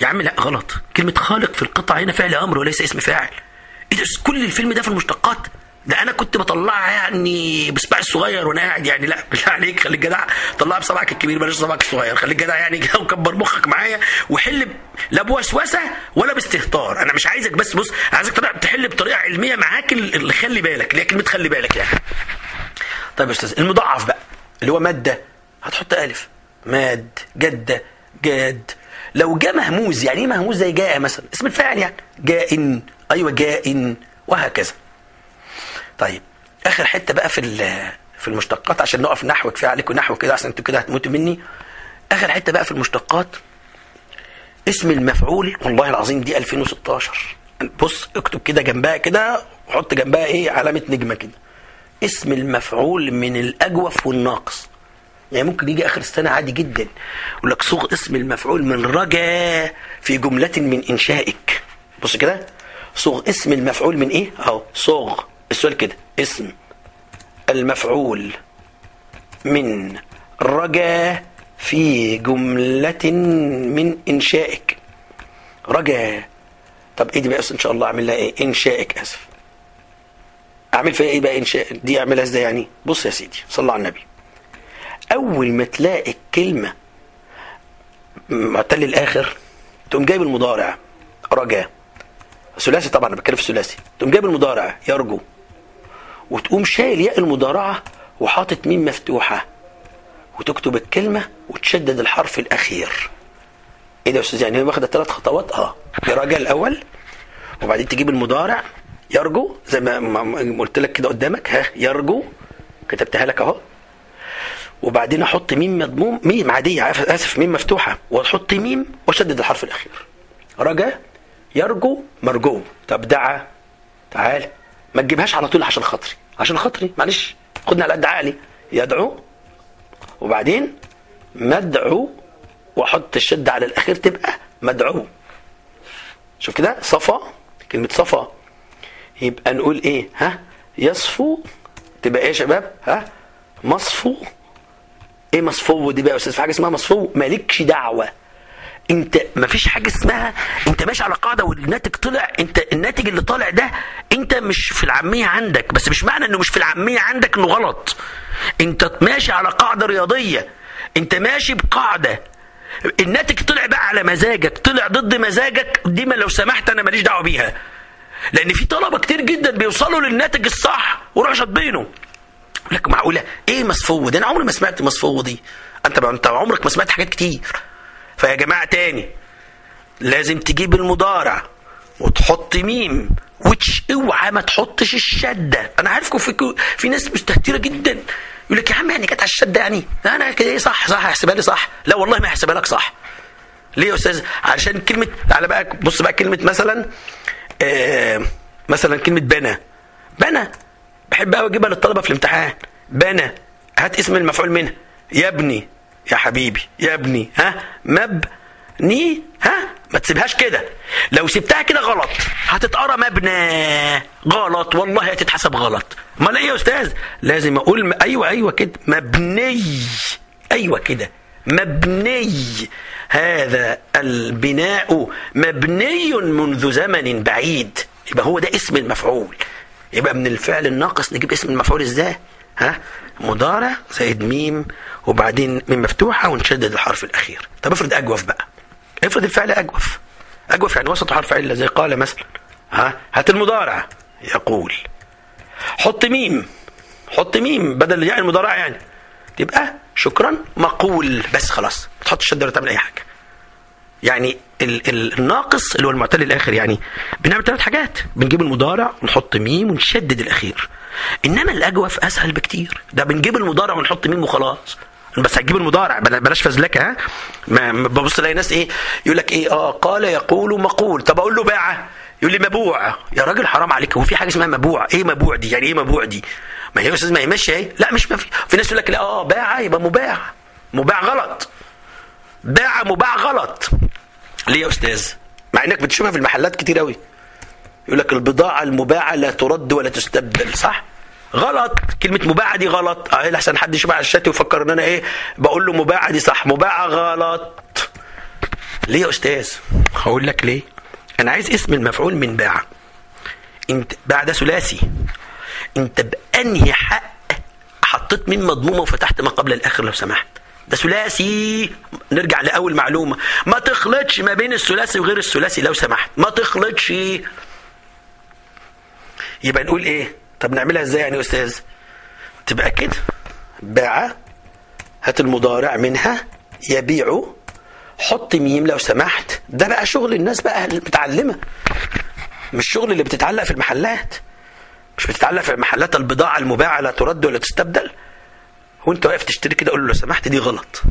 Speaker 1: يا عم لا غلط. كلمة خالق في القطعة هنا فعل أمر وليس اسم فاعل. إيه كل الفيلم ده في المشتقات. ده أنا كنت بطلعها يعني بصباعي الصغير وأنا قاعد يعني لا بالله عليك خليك جدع طلعها بصبعك الكبير بلاش صبعك الصغير خليك جدع يعني <laughs> وكبر مخك معايا وحل لا بوسوسة ولا باستهتار. أنا مش عايزك بس بص عايزك تحل بطريقة علمية معاك اللي خلي بالك اللي هي كلمه خلي بالك يعني. طيب يا أستاذ المضاعف بقى اللي هو مادة هتحط ألف ماد جدة جاد. لو جاء مهموز يعني إيه مهموز زي جاء مثلا؟ اسم الفاعل يعني. جاء أيوه جاء وهكذا. طيب آخر حتة بقى في في المشتقات عشان نقف نحو كفاية عليكم نحو كده عشان أنتوا كده هتموتوا مني. آخر حتة بقى في المشتقات اسم المفعول والله العظيم دي 2016 بص اكتب كده جنبها كده وحط جنبها إيه علامة نجمة كده. اسم المفعول من الأجوف والناقص. يعني ممكن يجي آخر السنة عادي جدا. يقول لك صوغ اسم المفعول من رجا في جملة من إنشائك. بص كده صوغ اسم المفعول من إيه؟ أهو صوغ. السؤال كده. اسم المفعول من رجا في جملة من إنشائك. رجا. طب إيه دي بقى؟ إن شاء الله أعمل لها إيه؟ إنشائك. آسف. أعمل فيها إيه بقى؟ إنشاء. دي أعملها إزاي يعني؟ بص يا سيدي صلى على النبي. أول ما تلاقي الكلمة معتل الآخر تقوم جايب المضارع. رجا. ثلاثي طبعا أنا بتكلم في ثلاثي. تقوم جايب المضارع. يرجو. وتقوم شايل ياء المضارعة وحاطط ميم مفتوحة وتكتب الكلمة وتشدد الحرف الأخير. إيه ده يا أستاذ؟ يعني هي واخدة ثلاث خطوات؟ آه. يراجع الأول وبعدين تجيب المضارع يرجو زي ما قلت لك كده قدامك ها يرجو كتبتها لك أهو. وبعدين أحط ميم مضموم ميم عادية آسف ميم مفتوحة وأحط ميم وأشدد الحرف الأخير. رجا يرجو مرجو. طب دعا تعال. ما تجيبهاش على طول عشان خاطري. عشان خاطري معلش. خدنا على قد عقلي. يدعو وبعدين مدعو واحط الشدة على الأخير تبقى مدعو. شوف كده صفا كلمة صفا. يبقى نقول إيه؟ ها؟ يصفو تبقى إيه يا شباب؟ ها؟ مصفو. إيه مصفو؟ دي بقى يا أستاذ في حاجة اسمها مصفو. مالكش دعوة. انت ما فيش حاجة اسمها انت ماشي على قاعدة والناتج طلع انت الناتج اللي طالع ده انت مش في العامية عندك بس مش معنى انه مش في العامية عندك انه غلط. انت ماشي على قاعدة رياضية انت ماشي بقاعدة. الناتج طلع بقى على مزاجك طلع ضد مزاجك دي ما لو سمحت أنا ماليش دعوة بيها. لأن في طلبة كتير جدا بيوصلوا للناتج الصح ويروحوا شاطبينه. لك معقولة؟ إيه مصفوه ده أنا عمري ما سمعت مصفوه دي. انت انت عمرك ما سمعت حاجات كتير. فيا جماعة تاني لازم تجيب المضارع وتحط ميم وتش اوعى ما تحطش الشدة. أنا عارفكم في في ناس مستهترة جدا يقول لك يا عم يعني كانت على الشدة يعني. أنا كده إيه صح صح هحسبها لي صح. لا والله ما هحسبها لك صح. ليه يا أستاذ؟ عشان كلمة تعالى بقى بص بقى كلمة مثلا آه مثلا كلمة بنى. بنى بحب قوي أجيبها للطلبة في الامتحان. بنى هات اسم المفعول منها. يبني يا حبيبي يا ابني ها؟ مبني ها؟ ما تسيبهاش كده. لو سبتها كده غلط. هتتقرأ مبنى. غلط. والله هتتحسب غلط. امال إيه يا أستاذ؟ لازم أقول م... أيوه أيوه كده. مبني. أيوه كده. مبني. هذا البناء مبني منذ زمن بعيد. يبقى هو ده اسم المفعول. يبقى من الفعل الناقص نجيب اسم المفعول إزاي؟ ها مضارع زائد ميم وبعدين ميم مفتوحة ونشدد الحرف الأخير. طب افرض أجوف بقى. افرض الفعل أجوف. أجوف يعني وسط حرف علة زي قال مثلا. ها هات المضارع. يقول. حط ميم. حط ميم بدل يعني المضارع يعني. تبقى شكرا مقول. بس خلاص ما تحطش الشدة ولا تعمل أي حاجة. يعني ال ال الناقص اللي هو المعتل الآخر يعني. بنعمل ثلاث حاجات. بنجيب المضارع ونحط ميم ونشدد الأخير. إنما الأجوف أسهل بكتير. ده بنجيب المضارع ونحط ميم وخلاص. بس هتجيب المضارع. بلاش فزلكه ها؟ ببص الاقي ناس إيه؟ يقول لك إيه؟ آه قال يقول مقول. طب أقول له باع يقول لي مبوع. يا راجل حرام عليك. هو في حاجة اسمها مبوع؟ إيه مبوع دي؟ يعني إيه مبوع دي؟ ما هي أستاذ ما هي ماشية لا مش ما في في ناس يقول لك لا آه باع يبقى مباع. مباع غلط. باع مباع غلط. ليه يا أستاذ؟ مع إنك بتشوفها في المحلات كتير قوي يقول لك البضاعة المباعة لا ترد ولا تستبدل صح؟ غلط. كلمة مباعة دي غلط. آه لحسن حد على الشات ويفكر إن أنا إيه بقول له مباعة دي صح. مباعة غلط. ليه يا أستاذ؟ هقول لك ليه. أنا عايز اسم المفعول من باع انت باع ده ثلاثي. انت بأنهي حق حطيت من مضمومة وفتحت ما قبل الآخر لو سمحت؟ ده ثلاثي. نرجع لأول معلومة. ما تخلطش ما بين الثلاثي وغير الثلاثي لو سمحت. ما تخلطش. يبقى نقول إيه؟ طب نعملها إزاي يعني يا أستاذ؟ تبقى كده. باع هات المضارع منها يبيع حط ميم لو سمحت. ده بقى شغل الناس بقى المتعلمة. مش شغل اللي بتتعلق في المحلات. مش بتتعلق في المحلات البضاعة المباعة لا ترد ولا تستبدل. وأنت واقف تشتري كده قول له لو سمحت دي غلط.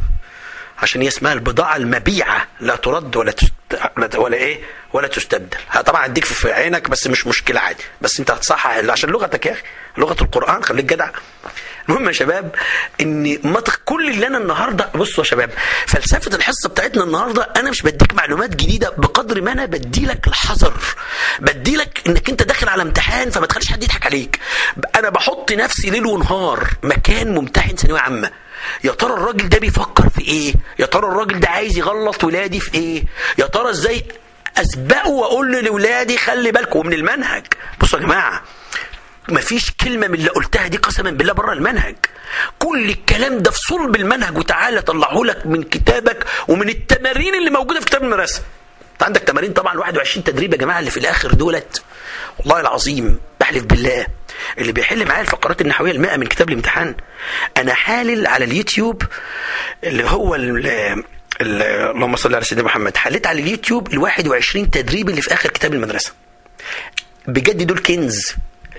Speaker 1: عشان هي اسمها البضاعة المبيعة. لا ترد ولا تست... ولا إيه؟ ولا تستبدل. طبعا أديك في عينك بس مش مشكلة عادي. بس أنت هتصحح عشان لغتك يا أخي لغة القرآن خليك جدع. المهم يا شباب إن مطق كل اللي أنا النهارده بصوا يا شباب فلسفة الحصة بتاعتنا النهارده أنا مش بديك معلومات جديدة بقدر ما أنا بدي لك الحذر بدي لك إنك أنت داخل على امتحان فما تخليش حد يضحك عليك. أنا بحط نفسي ليل ونهار مكان ممتحن ثانوية عامة. يا ترى الراجل ده بيفكر في إيه؟ يا ترى الراجل ده عايز يغلط ولادي في إيه؟ يا ترى إزاي أسبقه وأقول لاولادي خلي بالكم من المنهج؟ بصوا يا جماعة مفيش كلمة من اللي قلتها دي قسما بالله بره المنهج. كل الكلام ده في صلب المنهج وتعالى طلعه لك من كتابك ومن التمارين اللي موجودة في كتاب المدرسة. انت عندك تمارين طبعا 21 تدريب يا جماعة اللي في الآخر دولت. والله العظيم بحلف بالله. اللي بيحل معايا الفقرات النحوية المائة من كتاب الامتحان. أنا حالل على اليوتيوب اللي هو ال ال اللهم صل على سيدنا محمد. حليت على اليوتيوب ال 21 تدريب اللي في آخر كتاب المدرسة. بجد دول كنز.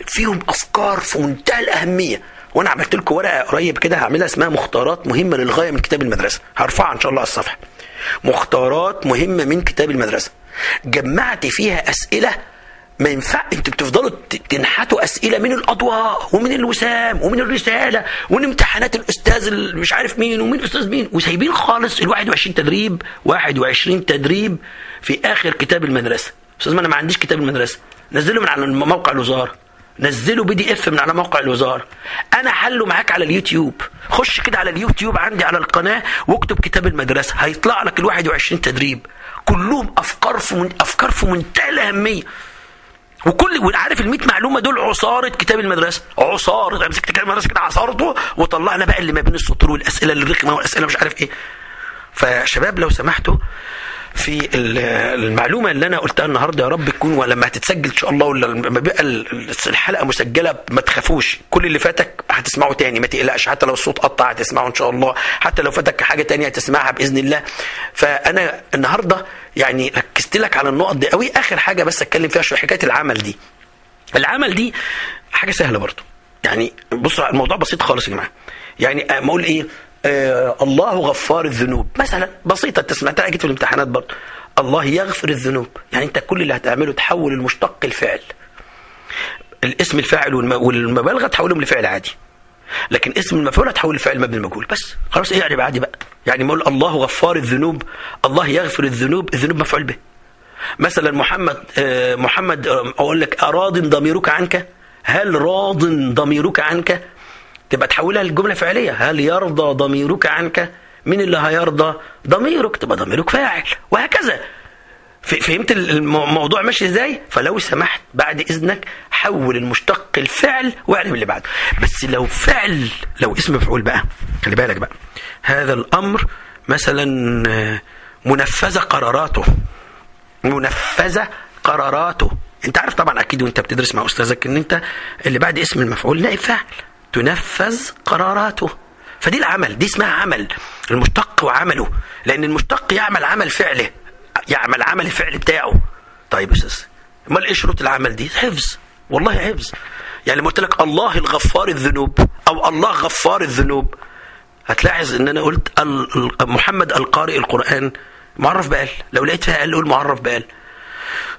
Speaker 1: فيهم أفكار في منتهى الأهمية. وأنا عملت لكم ورقة قريب كده هعملها اسمها مختارات مهمة للغاية من كتاب المدرسة. هرفعها إن شاء الله على الصفحة. مختارات مهمة من كتاب المدرسة. جمعت فيها أسئلة ما ينفع أنتوا بتفضلوا تنحتوا أسئلة من الأضواء ومن الوسام ومن الرسالة ومن امتحانات الأستاذ مش عارف مين ومين أستاذ مين. وسايبين خالص ال 21 تدريب 21 تدريب في آخر كتاب المدرسة. أستاذ ما أنا ما عنديش كتاب المدرسة. نزله من على موقع الوزارة. نزله PDF من على موقع الوزارة. أنا حله معاك على اليوتيوب. خش كده على اليوتيوب عندي على القناة واكتب كتاب المدرسة. هيطلع لك ال 21 تدريب. كلهم أفكار في من... أفكار في منتهى الأهمية. وكل وعارف ال 100 معلومة دول؟ عصارة كتاب المدرسة. عصارة. مسكت كتاب المدرسة كده عصارته وطلعنا بقى اللي ما بين السطور والأسئلة الرخمة والأسئلة مش عارف إيه. فشباب لو سمحتوا في المعلومة اللي أنا قلتها النهارده يا رب تكون ولما هتتسجل إن شاء الله ولا لما بيبقى الحلقة مسجلة ما تخافوش. كل اللي فاتك هتسمعه تاني ما تقلقش. حتى لو الصوت قطع هتسمعه إن شاء الله. حتى لو فاتك حاجة تانية هتسمعها بإذن الله. فأنا النهارده يعني ركزت لك على النقط دي قوي آخر حاجة بس أتكلم فيها شوية حكاية العمل دي. العمل دي حاجة سهلة برضه يعني بصوا الموضوع بسيط خالص يا جماعة. يعني ما أقول إيه؟ آه الله غفار الذنوب. مثلا بسيطة انت سمعتها أكيد في الامتحانات برضه. الله يغفر الذنوب. يعني انت كل اللي هتعمله تحول المشتق الفعل الاسم الفاعل والمبالغة تحولهم لفعل عادي. لكن اسم المفعول هتحول لفعل مبني المجهول بس خلاص إيه يعني عادي بقى؟ يعني ما الله غفار الذنوب. الله يغفر الذنوب الذنوب مفعول به. مثلا محمد آه محمد أقول لك اراض ضميرك عنك؟ هل راض ضميرك عنك؟ تبقى تحولها لجملة فعلية. هل يرضى ضميرك عنك؟ مين اللي هيرضى ضميرك؟ تبقى ضميرك فاعل وهكذا. فهمت الموضوع ماشي إزاي؟ فلو سمحت بعد إذنك حول المشتق الفعل واعرف اللي بعده. بس لو فعل لو اسم مفعول بقى خلي بالك بقى. هذا الأمر مثلا منفذه قراراته. منفذه قراراته. انت عارف طبعا أكيد وانت بتدرس مع أستاذك إن انت اللي بعد اسم المفعول نائب فاعل. تنفذ قراراته. فدي العمل دي اسمها عمل. المشتق وعمله لأن المشتق يعمل عمل فعله. يعمل عمل الفعل بتاعه. طيب يا أستاذ أمال إيه شروط العمل دي؟ حفظ. والله حفظ. يعني لما قلت لك الله الغفار الذنوب أو الله غفار الذنوب هتلاحظ إن أنا قلت محمد القارئ القرآن معرف بقال. لو لقيت فيها قال قول معرف بقال.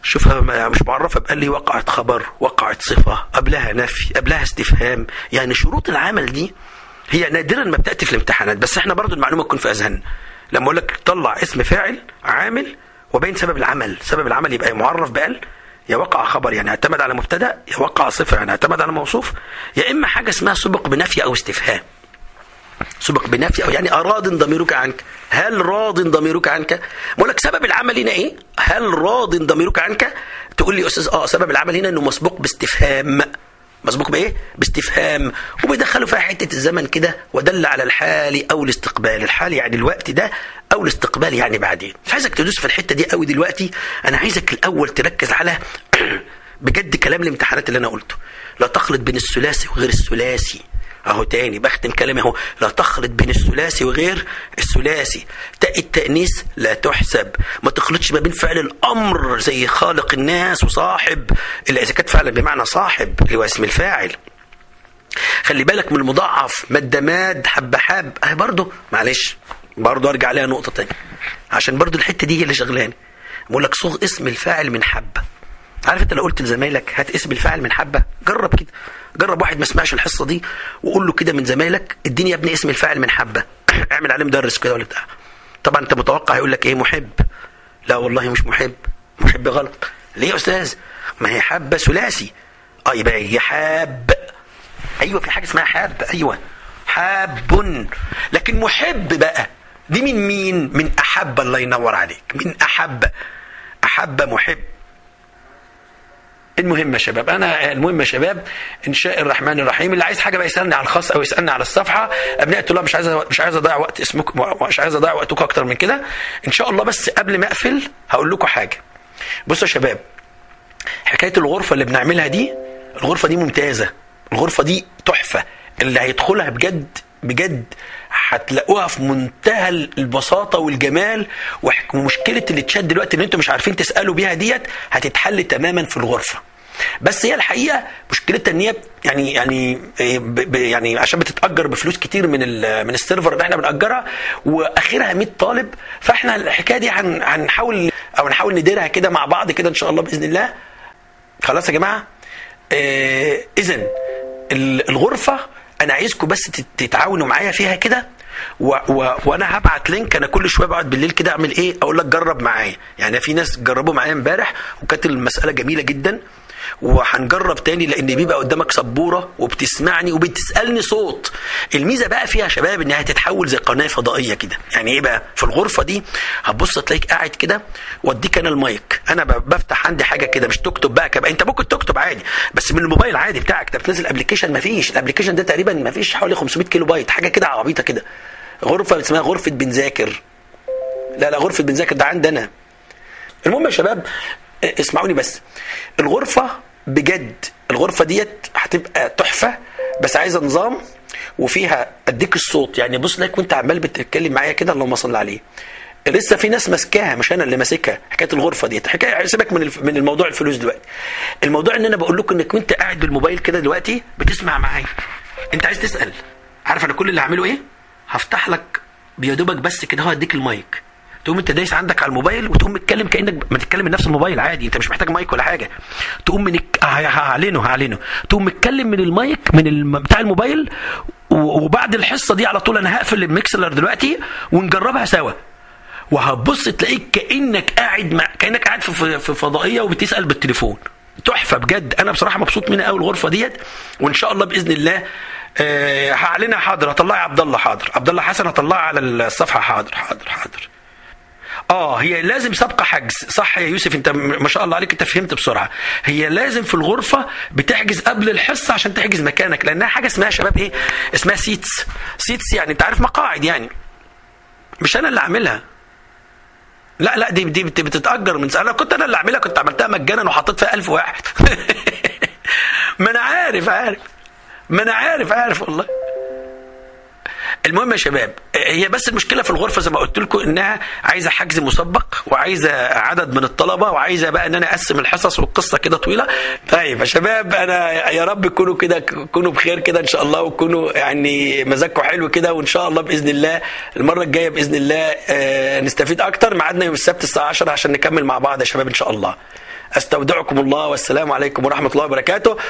Speaker 1: شوفها مش معرفة بقال لي وقعت خبر وقعت صفة قبلها نفي قبلها استفهام. يعني شروط العمل دي هي نادرا ما بتأتي في الامتحانات. بس إحنا برضو المعلومة تكون في أذهاننا. لما أقول لك طلع اسم فاعل عامل وبين سبب العمل سبب العمل يبقى معرف بقال يا وقع خبر يعني اعتمد على مبتدأ يا وقع صفه يعني اعتمد على موصوف يا إما حاجة اسمها سبق بنفي أو استفهام. سبق بنفي أو يعني اراد ضميرك عنك. هل راض ضميرك عنك؟ بقول لك سبب العمل هنا إيه؟ هل راض ضميرك عنك؟ تقول لي يا أستاذ آه سبب العمل هنا إنه مسبوق باستفهام. مسبوق بإيه؟ باستفهام. وبيدخلوا فيها حتة الزمن كده ودل على الحال أو الاستقبال. الحال يعني الوقت ده أو الاستقبال يعني بعدين. مش عايزك تدوس في الحتة دي قوي دلوقتي. أنا عايزك الأول تركز على <coughs> بجد كلام الامتحانات اللي أنا قلته. لا تخلط بين الثلاثي وغير الثلاثي. أهو تاني بختم كلامي أهو. لا تخلط بين الثلاثي وغير الثلاثي. تاء التأنيث لا تحسب. ما تخلطش ما بين فعل الأمر زي خالق الناس وصاحب. اللي إذا كانت فعلا بمعنى صاحب اللي هو اسم الفاعل. خلي بالك من المضاعف. مد ماد حب حب أهي برضه معلش برضه أرجع عليها نقطة تانية. عشان برضه الحتة دي هي اللي شغلاني. بقول لك صوغ اسم الفاعل من حبه عارف انت لو قلت لزمايلك هات اسم الفاعل من حبة؟ جرب كده. جرب واحد ما سمعش الحصة دي وقول له كده من زمايلك اديني يا ابني اسم الفاعل من حبة. <coughs> اعمل عليه مدرس كده ولا بتاع. طبعا انت متوقع يقول لك إيه؟ محب. لا والله مش محب. محب غلط. ليه يا أستاذ؟ ما هي حبة ثلاثي. آه يبقى هي حاب. أيوه في حاجة اسمها حاب. أيوه. حاب. لكن محب بقى. دي من مين؟ من أحب. الله ينور عليك. من أحب. أحب محب. المهم يا شباب أنا المهم يا شباب إن شاء الرحمن الرحيم اللي عايز حاجة بقى يسألني على الخاص أو يسألني على الصفحة أبناء الطلاب مش عايز مش عايز أضيع وقت اسمكم مش عايز أضيع وقتكم أكتر من كده. إن شاء الله بس قبل ما أقفل هقول لكم حاجة. بصوا يا شباب حكاية الغرفة اللي بنعملها دي الغرفة دي ممتازة الغرفة دي تحفة اللي هيدخلها بجد بجد هتلاقوها في منتهى البساطة والجمال ومشكلة التشات دلوقتي اللي أنتم مش عارفين تسألوا بيها ديت هتتحل تماما في الغرفة. بس هي الحقيقة مشكلتها إن هي يعني يعني يعني عشان بتتأجر بفلوس كتير من من السيرفر اللي إحنا بنأجرها واخرها 100 طالب فإحنا الحكاية دي هنحاول أو نحاول نديرها كده مع بعض كده إن شاء الله بإذن الله. خلاص يا جماعة؟ آه اذا الغرفة أنا عايزكم بس تتعاونوا معايا فيها كده و و وأنا هبعت link أنا كل شوية بقعد بالليل كده أعمل إيه؟ أقول لك جرب معايا. يعني في ناس جربوا معايا إمبارح وكانت المسألة جميلة جدا. وهنجرب تاني لأن بيبقى قدامك سبورة وبتسمعني وبتسألني صوت. الميزة بقى فيها يا شباب إنها تتحول زي قناة فضائية كده. يعني إيه بقى؟ في الغرفة دي هتبص تلاقيك قاعد كده وأديك أنا المايك. أنا بفتح عندي حاجة كده مش تكتب بقى كبقى أنت ممكن تكتب عادي بس من الموبايل عادي بتاعك. أنت بتنزل application مفيش. ال application ده تقريبا مفيش حوالي 500 كيلو بايت حاجة كده عبيطة كده. غرفة اسمها غرفة بنذاكر. لا لا غرفة بنذاكر ده عندنا. المهم يا شباب اسمعوني بس. الغرفة بجد الغرفة ديت هتبقى تحفة بس عايزة نظام وفيها أديك الصوت. يعني بص لك وأنت عمال بتتكلم معايا كده اللهم صل عليه. لسه في ناس ماسكاها مش أنا اللي ماسكها حكاية الغرفة دي حكاية سيبك من من الموضوع الفلوس دلوقتي. الموضوع إن أنا بقول لكم إنك وأنت قاعد بالموبايل كده دلوقتي بتسمع معايا. أنت عايز تسأل عارف أنا كل اللي هعمله إيه؟ هفتح لك بيدوبك بس كده هو اديك المايك. تقوم انت دايس عندك على الموبايل وتقوم متكلم كأنك بتتكلم من نفس الموبايل عادي انت مش محتاج مايك ولا حاجة. تقوم من هعلنه هعلنه. تقوم متكلم من المايك من الم... بتاع الموبايل وبعد الحصة دي على طول أنا هقفل ال Mixlr دلوقتي ونجربها سوا. وهتبص تلاقيك كأنك قاعد مع كأنك قاعد في في فضائية وبتسأل بالتليفون. تحفة بجد. أنا بصراحة مبسوط منها قوي الغرفة ديت. وإن شاء الله بإذن الله أه هعلنها حاضر. هطلعها عبد الله حاضر. عبد الله حسن هطلعها على الصفحة. حاضر حاضر حاضر. آه هي لازم سابقة حجز. صح يا يوسف انت ما شاء الله عليك انت فهمت بسرعة. هي لازم في الغرفة بتحجز قبل الحصة عشان تحجز مكانك لأنها حاجة اسمها شباب إيه؟ اسمها seats seats يعني انت عارف مقاعد يعني. مش أنا اللي عاملها لا لا دي دي بتتأجر من سنه كنت أنا اللي عاملها كنت عملتها مجانا وحطيت فيها 1000 واحد. <laughs> ما أنا عارف عارف. ما أنا عارف عارف والله. المهم يا شباب هي بس المشكلة في الغرفة زي ما قلت لكم إنها عايزة حجز مسبق وعايزة عدد من الطلبة وعايزة بقى إن أنا أقسم الحصص والقصة كده طويلة. طيب يا شباب أنا يا رب تكونوا كده تكونوا بخير كده إن شاء الله وتكونوا يعني مزاجكم حلو كده وإن شاء الله بإذن الله المرة الجاية بإذن الله نستفيد أكتر ميعادنا يوم السبت الساعة 10 عشان نكمل مع بعض يا شباب إن شاء الله. أستودعكم الله والسلام عليكم ورحمة الله وبركاته.